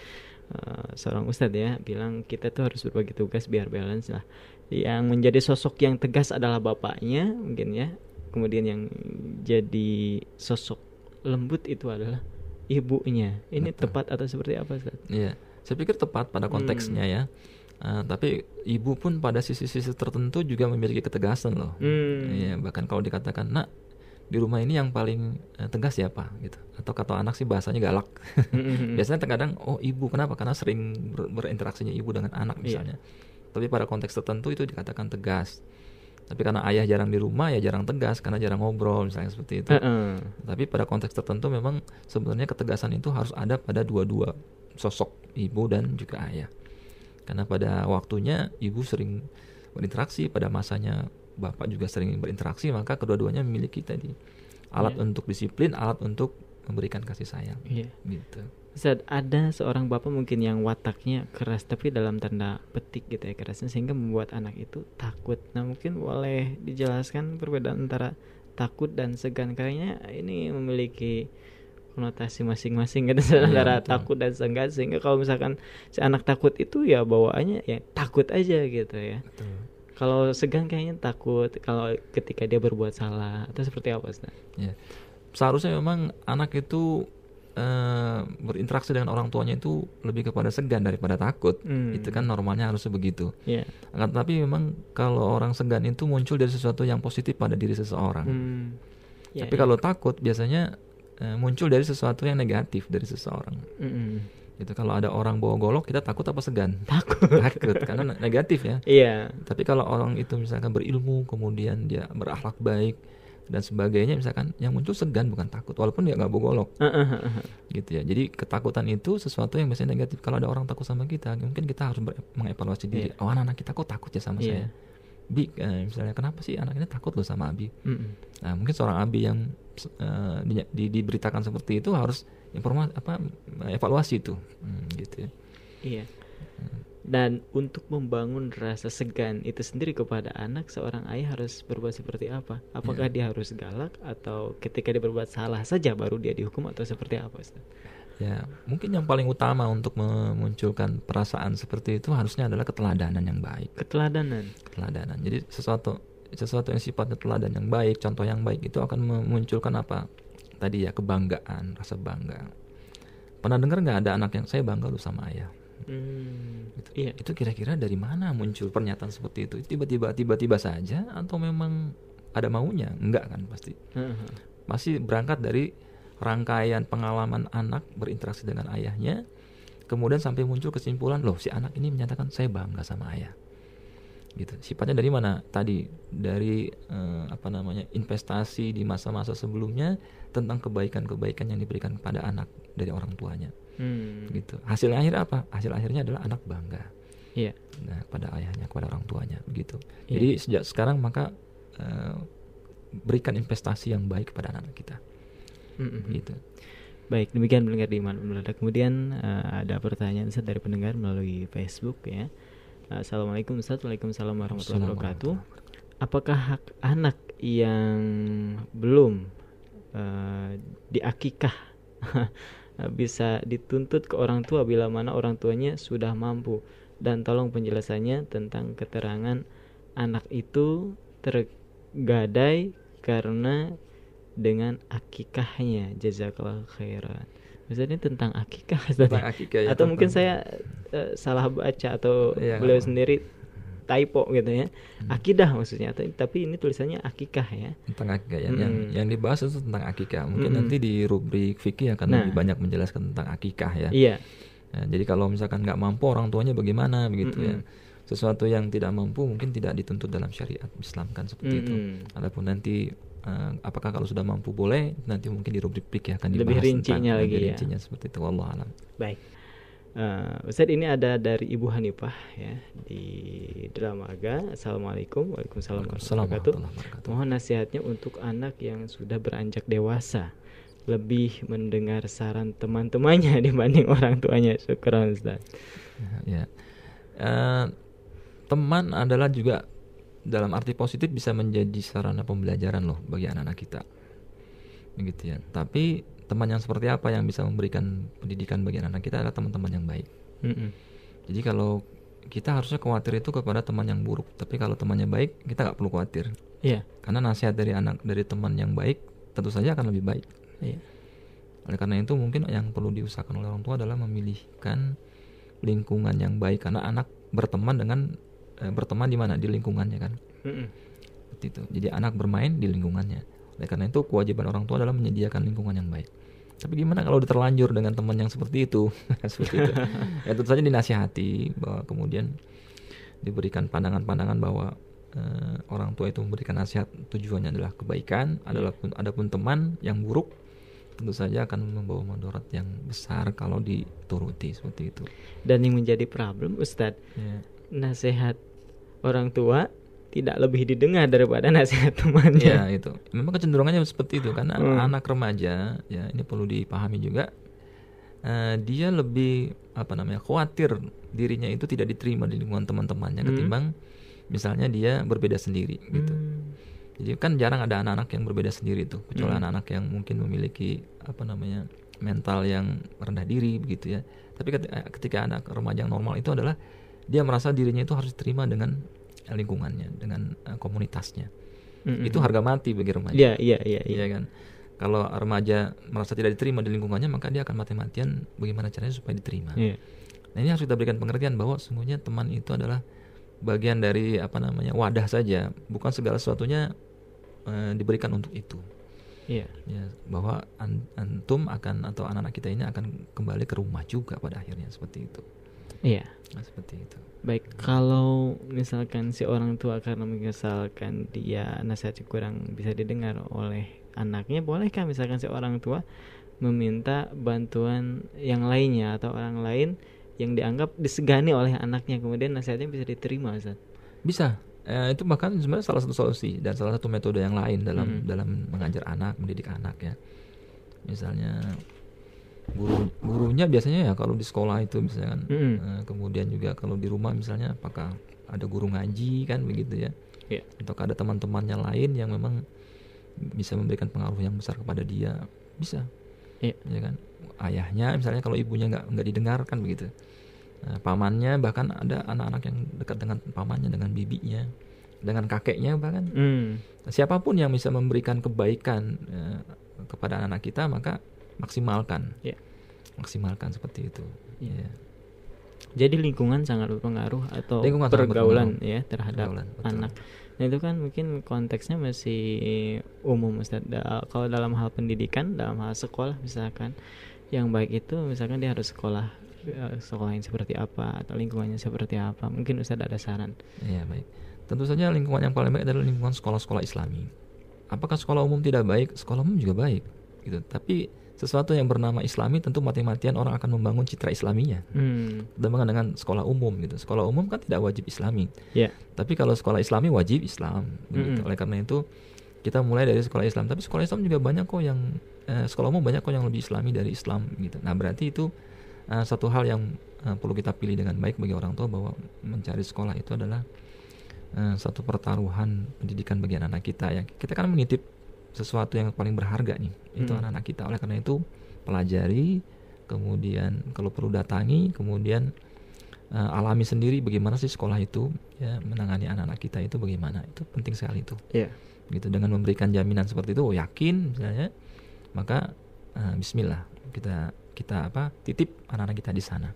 Eh, seorang ustadz ya bilang kita tuh harus berbagi tugas biar balance lah. Yang menjadi sosok yang tegas adalah bapaknya mungkin ya. Kemudian yang jadi sosok lembut itu adalah ibunya. Ini Betul. tepat atau seperti apa Ustaz? Iya, saya pikir tepat pada konteksnya Hmm. ya. Eh, tapi ibu pun pada sisi-sisi tertentu juga memiliki ketegasan loh. Hmm. Iya, bahkan kalau dikatakan nak di rumah ini yang paling eh, tegas siapa gitu. Atau kata anak sih bahasanya galak. Mm-mm. Biasanya terkadang oh ibu kenapa? Karena sering ber- berinteraksinya ibu dengan anak Iya. misalnya. Tapi pada konteks tertentu itu dikatakan tegas. Tapi karena ayah jarang di rumah ya jarang tegas karena jarang ngobrol misalnya seperti itu. Heeh. Tapi pada konteks tertentu memang sebenarnya ketegasan itu harus ada pada dua-dua sosok ibu dan juga ayah. Karena pada waktunya ibu sering berinteraksi, pada masanya bapak juga sering berinteraksi, maka kedua-duanya memiliki tadi alat Iya. untuk disiplin, alat untuk memberikan kasih sayang. Iya. Gitu. Ustaz, ada seorang bapak mungkin yang wataknya keras tapi dalam tanda petik gitu ya kerasnya sehingga membuat anak itu takut. Nah mungkin boleh dijelaskan perbedaan antara takut dan segan kayaknya ini memiliki konotasi masing-masing gitu Iya, antara betul. takut dan segan sehingga kalau misalkan si anak takut itu ya bawaannya ya takut aja gitu ya. Betul. Kalau segan kayaknya takut kalau ketika dia berbuat salah atau seperti apa Ustaz? Ya. Seharusnya memang anak itu eh, berinteraksi dengan orang tuanya itu lebih kepada segan daripada takut. Hmm. Itu kan normalnya harusnya begitu. Iya. Akan tetapi memang kalau orang segan itu muncul dari sesuatu yang positif pada diri seseorang. Hmm. Ya, Tapi ya. kalau takut biasanya eh, muncul dari sesuatu yang negatif dari seseorang. Mm-mm. Itu kalau ada orang bawa golok kita takut apa segan? Takut. Takut karena negatif ya. Iya. Tapi kalau orang itu misalkan berilmu, kemudian dia berakhlak baik dan sebagainya, misalkan yang muncul segan bukan takut, walaupun dia nggak bawa golok, gitu ya. Jadi ketakutan itu sesuatu yang biasanya negatif. Kalau ada orang takut sama kita, mungkin kita harus mengevaluasi diri. Iya. Oh anak-anak kita kok takut ya sama Iya. saya? Bi, eh, misalnya kenapa sih anak ini takut loh sama Abi? Mm-mm. Nah mungkin seorang Abi yang eh, di- di- diberitakan seperti itu harus informasi apa evaluasi itu, Hmm, gitu ya. Iya. Dan untuk membangun rasa segan itu sendiri kepada anak, seorang ayah harus berbuat seperti apa? Apakah Iya. dia harus galak atau ketika dia berbuat salah saja baru dia dihukum atau seperti apa, Ustaz? Ya, mungkin yang paling utama untuk memunculkan perasaan seperti itu harusnya adalah keteladanan yang baik. Keteladanan. Keteladanan. Jadi sesuatu sesuatu yang sifatnya teladan yang baik, contoh yang baik itu akan memunculkan apa? Tadi ya kebanggaan, rasa bangga. Pernah dengar nggak ada anak yang saya bangga lu sama ayah? Hmm, Gitu. iya. Itu kira-kira dari mana muncul pernyataan seperti itu? Tiba-tiba tiba-tiba saja atau memang ada maunya? Enggak kan pasti. Heeh. masih berangkat dari rangkaian pengalaman anak berinteraksi dengan ayahnya kemudian sampai muncul kesimpulan loh si anak ini menyatakan saya bangga sama ayah gitu sifatnya dari mana tadi dari eh, apa namanya investasi di masa-masa sebelumnya tentang kebaikan-kebaikan yang diberikan kepada anak dari orang tuanya Hmm, gitu hasil akhir apa hasil akhirnya adalah anak bangga Iya. nah, kepada ayahnya kepada orang tuanya begitu Iya. jadi sejak sekarang maka eh, berikan investasi yang baik kepada anak kita Mm-mm. gitu Baik, demikian pendengar di Iman. Kemudian eh, ada pertanyaan dari pendengar melalui Facebook ya. Assalamualaikum Ustaz, Waalaikumsalam warahmatullahi wabarakatuh. Apakah hak anak yang belum eh, diakikah bisa dituntut ke orang tua bila mana orang tuanya sudah mampu? Dan tolong penjelasannya tentang keterangan anak itu tergadai karena dengan akikahnya jazakallah khairan Maksudnya tentang akikah ya? Tentang akikah, ya, atau mungkin saya eh, salah baca atau Iya, beliau apa-apa. sendiri typo gitu ya Hmm. akidah maksudnya tapi, tapi ini tulisannya akikah ya tentang akikah yang, yang Mm-mm. yang dibahas itu tentang akikah mungkin Mm-mm. nanti di rubrik fikih akan Nah. lebih banyak menjelaskan tentang akikah ya iya Ya, jadi kalau misalkan nggak mampu orang tuanya bagaimana begitu ya Mm-mm. sesuatu yang tidak mampu mungkin tidak dituntut dalam syariat Islam kan seperti itu Mm-mm. adapun nanti eh, apakah kalau sudah mampu boleh nanti mungkin di rubrik fikih akan Lebih dibahas rincinya tentang lagi lebih ya. rincinya seperti itu wallahu alam Baik. Eh, Ustaz ini ada dari Ibu Hanifah ya di Dramaga. Assalamualaikum, waalaikumsalam warahmatullahi wabarakatuh. Mohon nasihatnya untuk anak yang sudah beranjak dewasa, lebih mendengar saran teman-temannya dibanding orang tuanya. Syukran Ustaz. ya Eh, teman adalah juga dalam arti positif bisa menjadi sarana pembelajaran loh bagi anak-anak kita begitu ya tapi teman yang seperti apa yang bisa memberikan pendidikan bagi anak-anak kita adalah teman-teman yang baik Mm-mm. jadi kalau kita harusnya khawatir itu kepada teman yang buruk tapi kalau temannya baik kita nggak perlu khawatir Iya. karena nasihat dari anak dari teman yang baik tentu saja akan lebih baik Iya. oleh karena itu mungkin yang perlu diusahakan oleh orang tua adalah memilihkan lingkungan yang baik karena anak berteman dengan eh, berteman di mana? Di lingkungannya kan? Seperti itu. Jadi anak bermain di lingkungannya. Oleh karena itu kewajiban orang tua adalah menyediakan lingkungan yang baik. Tapi gimana kalau udah terlanjur dengan teman yang seperti itu? Seperti itu. Ya tentu saja dinasihati bahwa kemudian diberikan pandangan-pandangan bahwa eh, orang tua itu memberikan nasihat tujuannya adalah kebaikan adalah pun adapun teman yang buruk tentu saja akan membawa mudarat yang besar kalau dituruti seperti itu. Dan yang menjadi problem Ustadz, ya. nasihat orang tua tidak lebih didengar daripada nasihat temannya. Ya itu. Memang kecenderungannya seperti itu karena Hmm. anak remaja ya ini perlu dipahami juga eh, dia lebih apa namanya khawatir dirinya itu tidak diterima di lingkungan teman-temannya Hmm. ketimbang misalnya dia berbeda sendiri gitu. Hmm. Jadi kan jarang ada anak-anak yang berbeda sendiri tuh kecuali Hmm. anak-anak yang mungkin memiliki apa namanya mental yang rendah diri begitu ya. Tapi ketika, ketika anak remaja yang normal itu adalah dia merasa dirinya itu harus diterima dengan eh, lingkungannya, dengan eh, komunitasnya Mm-mm. itu harga mati bagi remaja. Iya, iya, iya, iya. Iya kan. Kalau remaja merasa tidak diterima di lingkungannya, maka dia akan mati-matian bagaimana caranya supaya diterima. Iya. Nah ini harus kita berikan pengertian bahwa sesungguhnya teman itu adalah bagian dari apa namanya wadah saja, bukan segala sesuatunya eh, diberikan untuk itu. Iya. ya bahwa an- antum akan atau anak-anak kita ini akan kembali ke rumah juga pada akhirnya seperti itu Iya. Nah, seperti itu Baik, kalau misalkan si orang tua karena misalkan dia nasihatnya kurang bisa didengar oleh anaknya, bolehkah misalkan si orang tua meminta bantuan yang lainnya atau orang lain yang dianggap disegani oleh anaknya kemudian nasihatnya bisa diterima, Ustaz? bisa Eh, itu bahkan sebenarnya salah satu solusi dan salah satu metode yang lain dalam Mhm. dalam mengajar anak mendidik anak ya misalnya guru gurunya biasanya ya kalau di sekolah itu misalnya kan Mhm. Eh, kemudian juga kalau di rumah misalnya apakah ada guru ngaji kan begitu ya Iya. atau ada teman-temannya lain yang memang bisa memberikan pengaruh yang besar kepada dia bisa Iya. ya kan ayahnya misalnya kalau ibunya nggak nggak didengarkan begitu Nah, pamannya bahkan ada anak-anak yang dekat dengan pamannya dengan bibinya dengan kakeknya bahkan Hmm. siapa pun yang bisa memberikan kebaikan eh, kepada anak kita maka maksimalkan Iya. maksimalkan seperti itu Iya. ya. Jadi lingkungan sangat berpengaruh atau Lingkungan pergaulan berpengaruh. ya terhadap Pergaulan, betul. anak. Nah itu kan mungkin konteksnya masih umum Ustaz. Da- kalau dalam hal pendidikan, dalam hal sekolah misalkan yang baik itu misalkan dia harus sekolah eh, sekolah yang seperti apa atau lingkungannya seperti apa. Mungkin Ustaz ada saran. Iya baik. Tentu saja lingkungan yang paling baik adalah lingkungan sekolah-sekolah Islami. Apakah sekolah umum tidak baik? Sekolah umum juga baik, gitu. Tapi sesuatu yang bernama Islami tentu mati-matian orang akan membangun citra Islaminya. Hmm. Dengan dengan sekolah umum gitu. Sekolah umum kan tidak wajib Islami. Ya. Tapi kalau sekolah Islami wajib Islam. begitu. Mm-mm. Oleh karena itu kita mulai dari sekolah Islam. Tapi sekolah Islam juga banyak kok yang eh, sekolah umum banyak kok yang lebih Islami dari Islam gitu. Nah berarti itu eh, satu hal yang eh, perlu kita pilih dengan baik bagi orang tua bahwa mencari sekolah itu adalah eh, satu pertaruhan pendidikan bagi anak-anak kita ya. Kita kan menitip sesuatu yang paling berharga nih itu Hmm. anak-anak kita. Oleh karena itu pelajari, kemudian kalau perlu datangi, kemudian eh, alami sendiri bagaimana sih sekolah itu ya menangani anak-anak kita itu bagaimana itu penting sekali itu Ya. gitu dengan memberikan jaminan seperti itu oh, yakin misalnya maka eh, Bismillah kita kita apa titip anak-anak kita di sana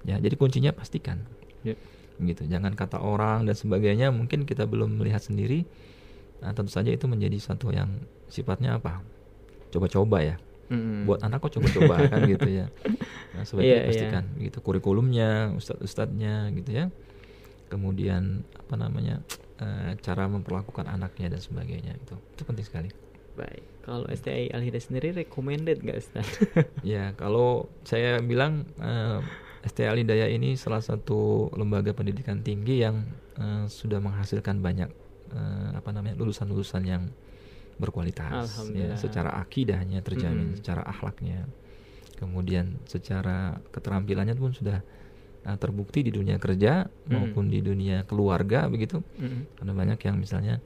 ya jadi kuncinya pastikan Ya. gitu jangan kata orang dan sebagainya mungkin kita belum melihat sendiri nah, tentu saja itu menjadi satu yang sifatnya apa coba-coba ya Hmm. buat anak kok coba-coba kan gitu ya nah, sebaiknya Iya, iya. pastikan gitu kurikulumnya ustadz-ustadznya gitu ya kemudian apa namanya eh, cara memperlakukan anaknya dan sebagainya itu itu penting sekali Baik. Kalau STI Al Hidayah sendiri recommended nggak Ustaz? ya kalau saya bilang eh, ST Al Hidayah ini salah satu lembaga pendidikan tinggi yang eh, sudah menghasilkan banyak eh, apa namanya lulusan-lulusan yang berkualitas ya secara akidahnya terjamin Mm-mm. secara akhlaknya kemudian secara keterampilannya pun sudah eh, terbukti di dunia kerja Mm. maupun di dunia keluarga begitu Hmm. karena banyak yang misalnya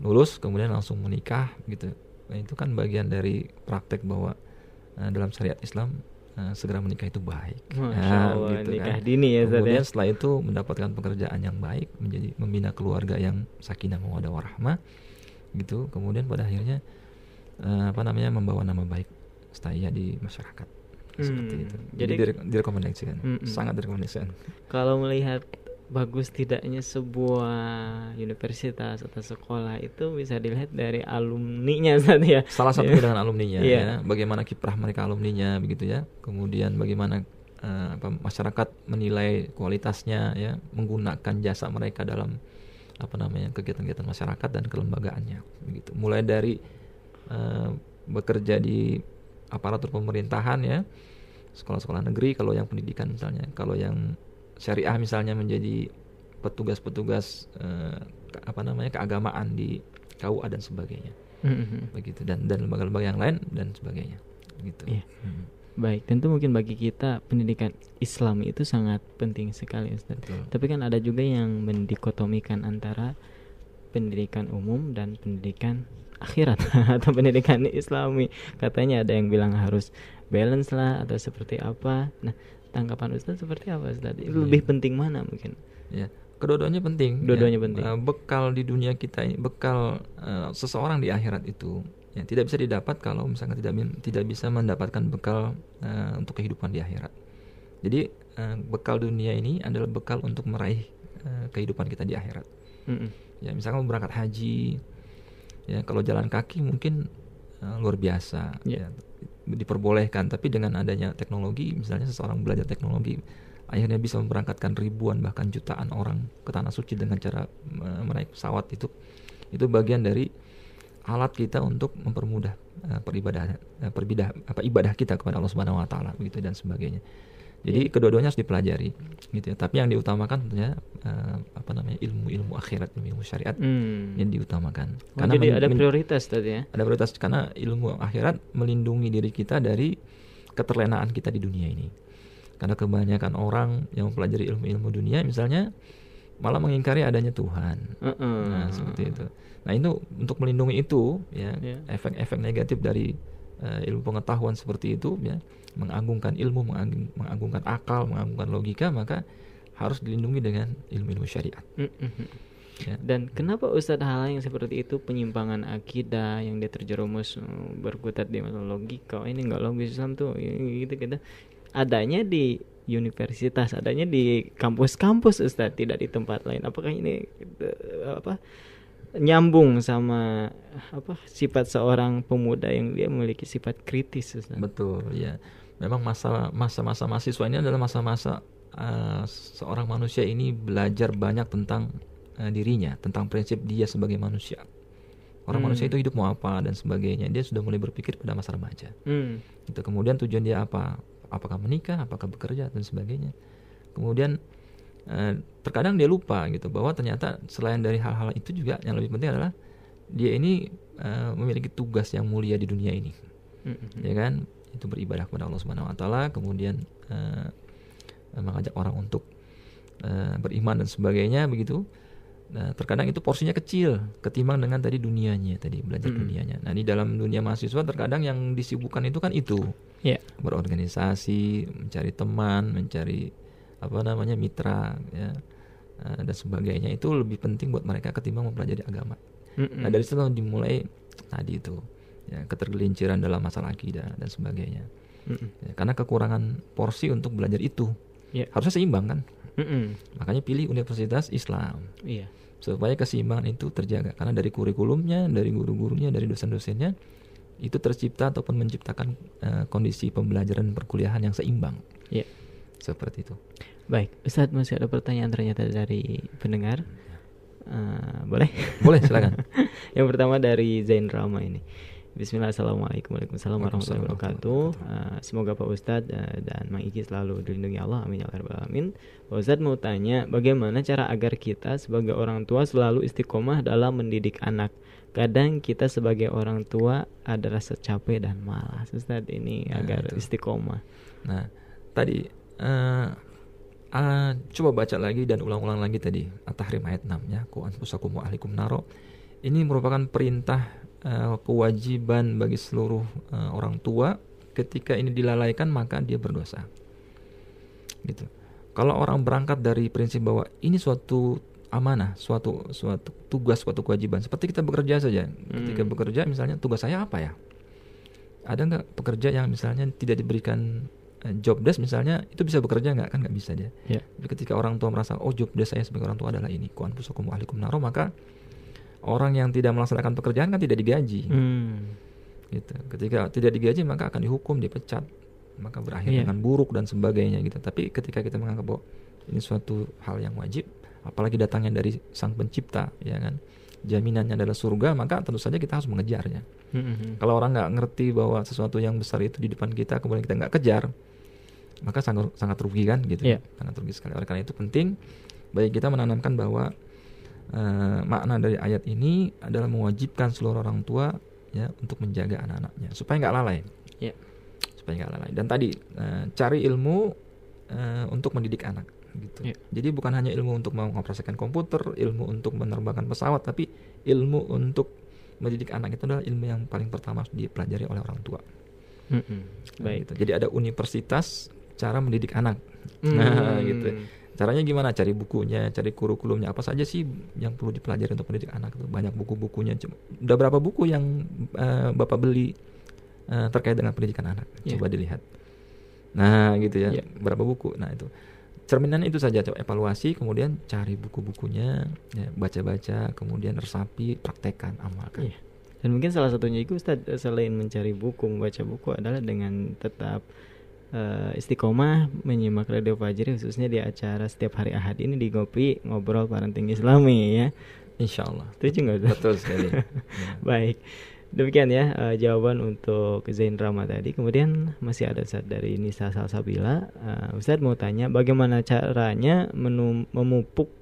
lulus kemudian langsung menikah gitu nah, itu kan bagian dari praktek bahwa eh, dalam syariat Islam eh, segera menikah itu baik Masya Nah, gitu nikah kan. dini ya Ustaz kemudian ya. setelah itu mendapatkan pekerjaan yang baik menjadi membina keluarga yang sakinah mawaddah warahmah gitu kemudian pada akhirnya eh, apa namanya membawa nama baik saya di masyarakat seperti Hmm, itu jadi- jadi, dire- direkomendasikan Mm-mm. sangat direkomendasikan Kalau melihat bagus tidaknya sebuah universitas atau sekolah itu bisa dilihat dari alumninya Ustaz ya. salah satunya dengan alumninya Iya. ya. Bagaimana kiprah mereka alumninya begitu ya. Kemudian bagaimana eh, apa, masyarakat menilai kualitasnya ya. Menggunakan jasa mereka dalam apa namanya kegiatan-kegiatan masyarakat dan kelembagaannya begitu. Mulai dari eh, bekerja di aparatur pemerintahan ya. Sekolah-sekolah negeri kalau yang pendidikan misalnya kalau yang syariah misalnya menjadi petugas-petugas eh, apa namanya keagamaan di KUA dan sebagainya Mhm. begitu dan dan lembaga-lembaga yang lain dan sebagainya gitu Iya. Hmm, Baik, tentu mungkin bagi kita pendidikan Islam itu sangat penting sekali Ustaz. betul Tapi kan ada juga yang mendikotomikan antara pendidikan umum dan pendidikan akhirat atau pendidikan Islami. Katanya ada yang bilang harus balance lah atau seperti apa. Nah, tanggapan Ustaz seperti apa Ustaz? Lebih penting mana mungkin? ya kedua-duanya penting Dua-duanya ya. penting. Eh, bekal di dunia kita ini bekal eh, seseorang di akhirat itu ya tidak bisa didapat kalau misalnya tidak tidak bisa mendapatkan bekal eh, untuk kehidupan di akhirat jadi eh, bekal dunia ini adalah bekal untuk meraih eh, kehidupan kita di akhirat Mm-mm. ya misalkan mau berangkat haji ya kalau jalan kaki mungkin uh, luar biasa Ya. ya. Diperbolehkan tapi dengan adanya teknologi misalnya seseorang belajar teknologi akhirnya bisa memberangkatkan ribuan bahkan jutaan orang ke tanah suci dengan cara menaik pesawat itu itu bagian dari alat kita untuk mempermudah uh, peribadahan uh, peribadah apa ibadah kita kepada Allah Subhanahu wa taala begitu dan sebagainya. Jadi kedua-duanya harus dipelajari gitu ya. Tapi yang diutamakan tentunya uh, apa namanya ilmu-ilmu akhirat, ilmu syariat Hmm. yang diutamakan. Oh, jadi men- ada prioritas tadi ya. ada prioritas karena ilmu akhirat melindungi diri kita dari keterlenaan kita di dunia ini. Karena kebanyakan orang yang mempelajari ilmu-ilmu dunia misalnya malah mengingkari adanya Tuhan. Heeh. Nah, seperti itu. Nah, itu untuk melindungi itu ya, Ya. efek-efek negatif dari eh, ilmu pengetahuan seperti itu ya, mengagungkan ilmu, mengagung- mengagungkan akal, mengagungkan logika, maka harus dilindungi dengan ilmu-ilmu syariat. Mm-mm. Ya. Dan kenapa Ustadz hal yang seperti itu penyimpangan akidah yang dia terjerumus uh, berkutat di masalah logika oh, ini nggak logis Islam tuh gitu gitu adanya di universitas adanya di kampus-kampus Ustadz tidak di tempat lain apakah ini uh, apa nyambung sama apa sifat seorang pemuda yang dia memiliki sifat kritis Ustadz Betul, ya. Memang masa masa-masa mahasiswa ini adalah masa-masa eh, seorang manusia ini belajar banyak tentang eh, dirinya, tentang prinsip dia sebagai manusia. Orang Hmm. manusia itu hidup mau apa dan sebagainya. Dia sudah mulai berpikir pada masa remaja. Hmm. Itu kemudian tujuan dia apa? Apakah menikah, apakah bekerja dan sebagainya. Kemudian terkadang dia lupa gitu bahwa ternyata selain dari hal-hal itu juga yang lebih penting adalah dia ini eh, memiliki tugas yang mulia di dunia ini. Mm-mm. ya kan? Itu beribadah kepada Allah Subhanahu wa taala kemudian eh, mengajak orang untuk eh, beriman dan sebagainya begitu. Nah, terkadang itu porsinya kecil ketimbang dengan tadi dunianya tadi belajar Mm-mm. dunianya. Nah di dalam dunia mahasiswa terkadang yang disibukkan itu kan itu. Ya berorganisasi mencari teman mencari apa namanya mitra ya eh, dan sebagainya itu lebih penting buat mereka ketimbang mempelajari agama Mm-mm. Nah dari situ dimulai tadi itu ya ketergelinciran dalam masalah akidah dan sebagainya. Mm-mm. Ya, karena kekurangan porsi untuk belajar itu Ya. harusnya seimbang kan. Mm-mm. Makanya pilih universitas Islam iya supaya keseimbangan itu terjaga. Karena dari kurikulumnya, dari guru-gurunya, dari dosen-dosennya itu tercipta ataupun menciptakan eh, kondisi pembelajaran perkuliahan yang seimbang iya seperti itu. Baik, Ustadz masih ada pertanyaan ternyata dari pendengar. Eh, boleh? Boleh silakan. Yang pertama dari Zain Rama ini. Bismillah, Assalamualaikum warahmatullahi Waalaikumsalam wabarakatuh. Eh, semoga Pak Ustadz eh, dan Mang Iki selalu dilindungi Allah. Amin ya rabbal alamin. Pak Ustadz mau tanya, bagaimana cara agar kita sebagai orang tua selalu istiqomah dalam mendidik anak? Kadang kita sebagai orang tua ada rasa capek dan malas. Ustadz ini Nah, agar itu. istiqomah. Nah, tadi eh ah, coba baca lagi dan ulang-ulang lagi tadi At-Tahrim ayat 6 ya, ku anfusakum wa ahlikum naro. Ini merupakan perintah eh, kewajiban bagi seluruh eh, orang tua ketika ini dilalaikan maka dia berdosa. Gitu. Kalau orang berangkat dari prinsip bahwa ini suatu amanah, suatu suatu tugas, suatu kewajiban. Seperti kita bekerja saja. Ketika Hmm. bekerja misalnya tugas saya apa ya? Ada nggak pekerja yang misalnya tidak diberikan job desk misalnya itu bisa bekerja nggak kan nggak bisa dia. Ya. Tapi ketika orang tua merasa oh job desk saya sebagai orang tua adalah ini, ku anfusakum wa ahlikum naro, maka orang yang tidak melaksanakan pekerjaan kan tidak digaji. Hmm. Gitu. Ketika tidak digaji maka akan dihukum, dipecat, maka berakhir Iya. dengan buruk dan sebagainya gitu. Tapi ketika kita menganggap bahwa ini suatu hal yang wajib, apalagi datangnya dari sang pencipta, ya kan, jaminannya adalah surga, maka tentu saja kita harus mengejarnya. Hmm. Kalau orang nggak ngerti bahwa sesuatu yang besar itu di depan kita, kemudian kita nggak kejar, maka sangat sangat rugi kan gitu, Iya. sangat rugi sekali. Oleh karena itu penting bagi kita menanamkan bahwa eh, makna dari ayat ini adalah mewajibkan seluruh orang tua ya untuk menjaga anak-anaknya supaya nggak lalai, Ya. supaya nggak lalai. Dan tadi eh, cari ilmu eh, untuk mendidik anak gitu. Ya. Jadi bukan hanya ilmu untuk mengoperasikan komputer, ilmu untuk menerbangkan pesawat, tapi ilmu untuk mendidik anak itu adalah ilmu yang paling pertama harus dipelajari oleh orang tua. Mm-mm. Nah, Baik. gitu. Jadi ada universitas cara mendidik anak. Hmm. Nah, gitu. Caranya gimana? Cari bukunya, cari kurikulumnya apa saja sih yang perlu dipelajari untuk mendidik anak itu. Banyak buku-bukunya. Udah berapa buku yang eh, Bapak beli eh, terkait dengan pendidikan anak? Iya. Coba dilihat. Nah, gitu ya. Iya. Berapa buku? Nah, itu. Cerminan itu saja coba evaluasi, kemudian cari buku-bukunya, ya, baca-baca, kemudian resapi, praktekkan, amalkan. Iya. Dan mungkin salah satunya itu Ustaz selain mencari buku, membaca buku adalah dengan tetap uh, istiqomah menyimak Radio Fajri khususnya di acara setiap hari Ahad ini di Ngopi Ngobrol Parenting Islami ya. Insya Allah. Setuju nggak? Betul sekali. ya. Baik. Demikian ya uh, jawaban untuk Zain Rama tadi. Kemudian masih ada Ustaz dari Nisa Salsabila. Uh, Ustaz mau tanya bagaimana caranya menum- memupuk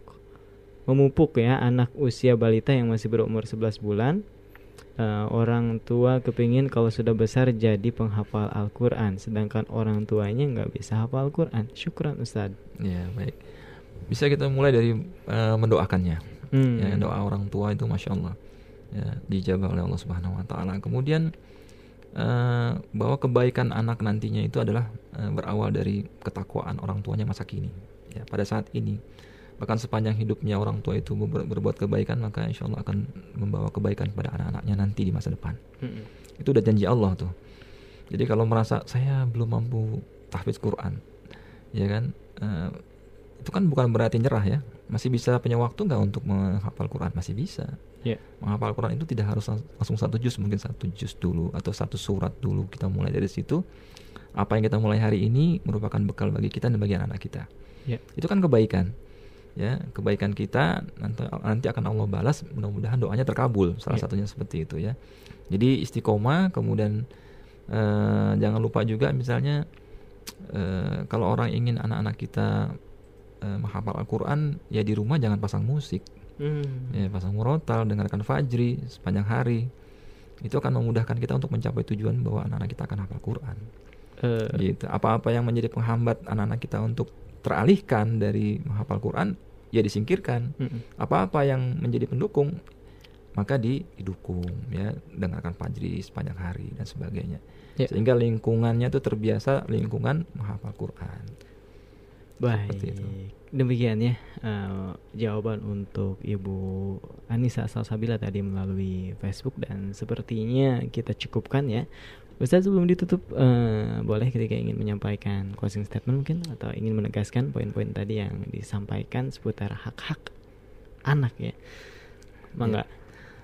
memupuk ya anak usia balita yang masih berumur 11 bulan. Uh, orang tua kepingin kalau sudah besar jadi penghafal Al-Quran Sedangkan orang tuanya nggak bisa hafal Al-Quran Syukran Ustaz Ya baik. Bisa kita mulai dari eh, mendoakannya. Hmm. Ya, doa orang tua itu masya Allah ya, dijabah oleh Allah Subhanahu Wa Taala. Kemudian eh, bahwa kebaikan anak nantinya itu adalah eh, berawal dari ketakwaan orang tuanya masa kini. Ya, pada saat ini bahkan sepanjang hidupnya orang tua itu ber- berbuat kebaikan maka insya Allah akan membawa kebaikan pada anak-anaknya nanti di masa depan. Mm-mm. Itu udah janji Allah tuh. Jadi kalau merasa saya belum mampu tahfidz Quran, ya kan, eh, itu kan bukan berarti nyerah ya. Masih bisa punya waktu nggak untuk menghafal Quran? Masih bisa. Ya. Menghafal Quran itu tidak harus lang- langsung satu juz, mungkin satu juz dulu atau satu surat dulu. Kita mulai dari situ. Apa yang kita mulai hari ini merupakan bekal bagi kita dan bagi anak-anak kita. Ya. Itu kan kebaikan. Ya, kebaikan kita nanti nanti akan Allah balas. Mudah-mudahan doanya terkabul. Salah Ya. satunya seperti itu ya. Jadi istiqomah, kemudian eh, jangan lupa juga misalnya eh, kalau orang ingin anak-anak kita eh, menghafal Al-Quran, ya di rumah jangan pasang musik, Hmm. ya pasang murotal, dengarkan fajri sepanjang hari. Itu akan memudahkan kita untuk mencapai tujuan bahwa anak-anak kita akan hafal Quran. Eh, Gitu. Apa-apa yang menjadi penghambat anak-anak kita untuk teralihkan dari menghafal Quran, ya disingkirkan. Apa-apa yang menjadi pendukung maka di- didukung ya dengarkan fajri sepanjang hari dan sebagainya Ya. sehingga lingkungannya tuh terbiasa lingkungan menghafal Quran Baik, itu. demikian ya eh, jawaban untuk Ibu Anissa Salsabila tadi melalui Facebook dan sepertinya kita cukupkan ya. Ustaz sebelum ditutup eh, boleh ketika ingin menyampaikan closing statement mungkin atau ingin menegaskan poin-poin tadi yang disampaikan seputar hak-hak anak ya. Mangga.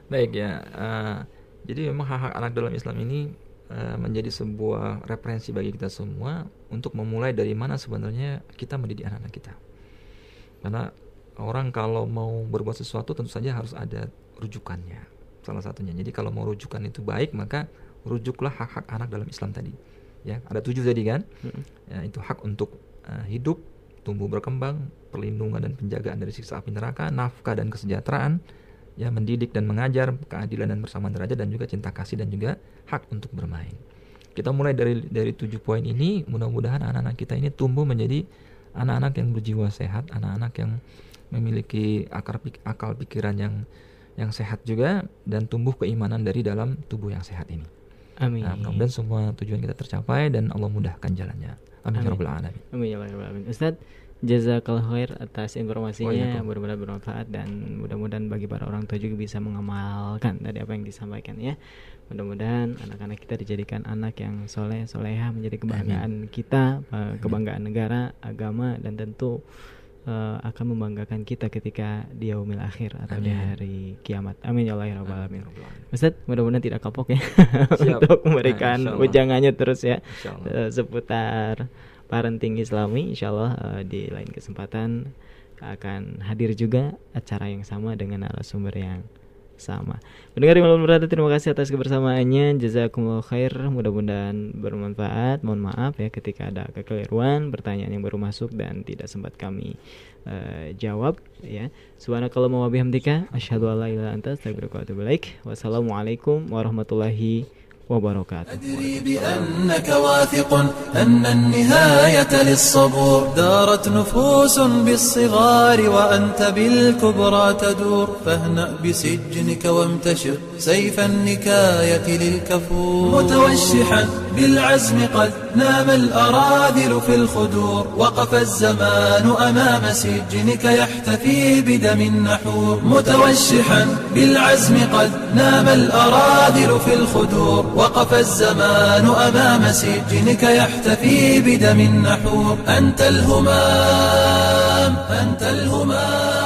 baik ya eh, jadi memang hak-hak anak dalam Islam ini eh, menjadi sebuah referensi bagi kita semua untuk memulai dari mana sebenarnya kita mendidik anak-anak kita karena orang kalau mau berbuat sesuatu tentu saja harus ada rujukannya salah satunya jadi kalau mau rujukan itu baik maka rujuklah hak-hak anak dalam Islam tadi. Ya ada tujuh tadi kan? Mm-mm. ya, itu hak untuk eh, hidup tumbuh berkembang perlindungan dan penjagaan dari siksa api neraka nafkah dan kesejahteraan ya mendidik dan mengajar keadilan dan bersamaan derajat dan juga cinta kasih dan juga hak untuk bermain. Kita mulai dari dari tujuh poin ini. Mudah-mudahan anak-anak kita ini tumbuh menjadi anak-anak yang berjiwa sehat anak-anak yang memiliki akar pik- akal pikiran yang yang sehat juga dan tumbuh keimanan dari dalam tubuh yang sehat ini Amin. Nah, mudah-mudahan semua tujuan kita tercapai dan Allah mudahkan jalannya. Amin Amin. ya rabbal alamin. Amin ya rabbal alamin. Ustaz, jazakallahu khair atas informasinya, Waalaikumsalam. benar-benar bermanfaat dan mudah-mudahan bagi para orang tua juga bisa mengamalkan dari apa yang disampaikan ya. Mudah-mudahan anak-anak kita dijadikan anak yang soleh, soleha menjadi kebanggaan kita, eh, kebanggaan negara, agama dan tentu eh, akan membanggakan kita ketika di yaumil akhir atau di Amin. hari kiamat. Amin ya Allah ya rabbal Amin alamin. Ustaz, mudah-mudahan tidak kapok ya untuk Nah, memberikan Allah. ujangannya terus ya eh, seputar parenting Islami. Insya Allah eh, di lain kesempatan akan hadir juga acara yang sama dengan narasumber yang sama. Mendengar malam berada terima kasih atas kebersamaannya. Jazakumullah khair. Mudah-mudahan bermanfaat. Mohon maaf ya ketika ada kekeliruan, pertanyaan yang baru masuk dan tidak sempat kami eh, jawab ya. Subhanakallahumma wa bihamdika asyhadu an la ilaha anta astaghfiruka wa atubu ilaik. Wassalamualaikum warahmatullahi. أدري بأنك واثق أن النهاية للصبور. دارت نفوس بالصغار وأنت بالكبرى تدور. فاهنأ بسجنك وامتشر سيف النكاية للكفور. متوشحا بالعزم قد نام الأراذل في الخدور. وقف الزمان أمام سجنك يحتفي بدم النحور. متوشحا بالعزم قد نام الأراذل في الخدور. وقف الزمان أمام سجنك يحتفي بدم النحور أنت الهمام أنت الهمام.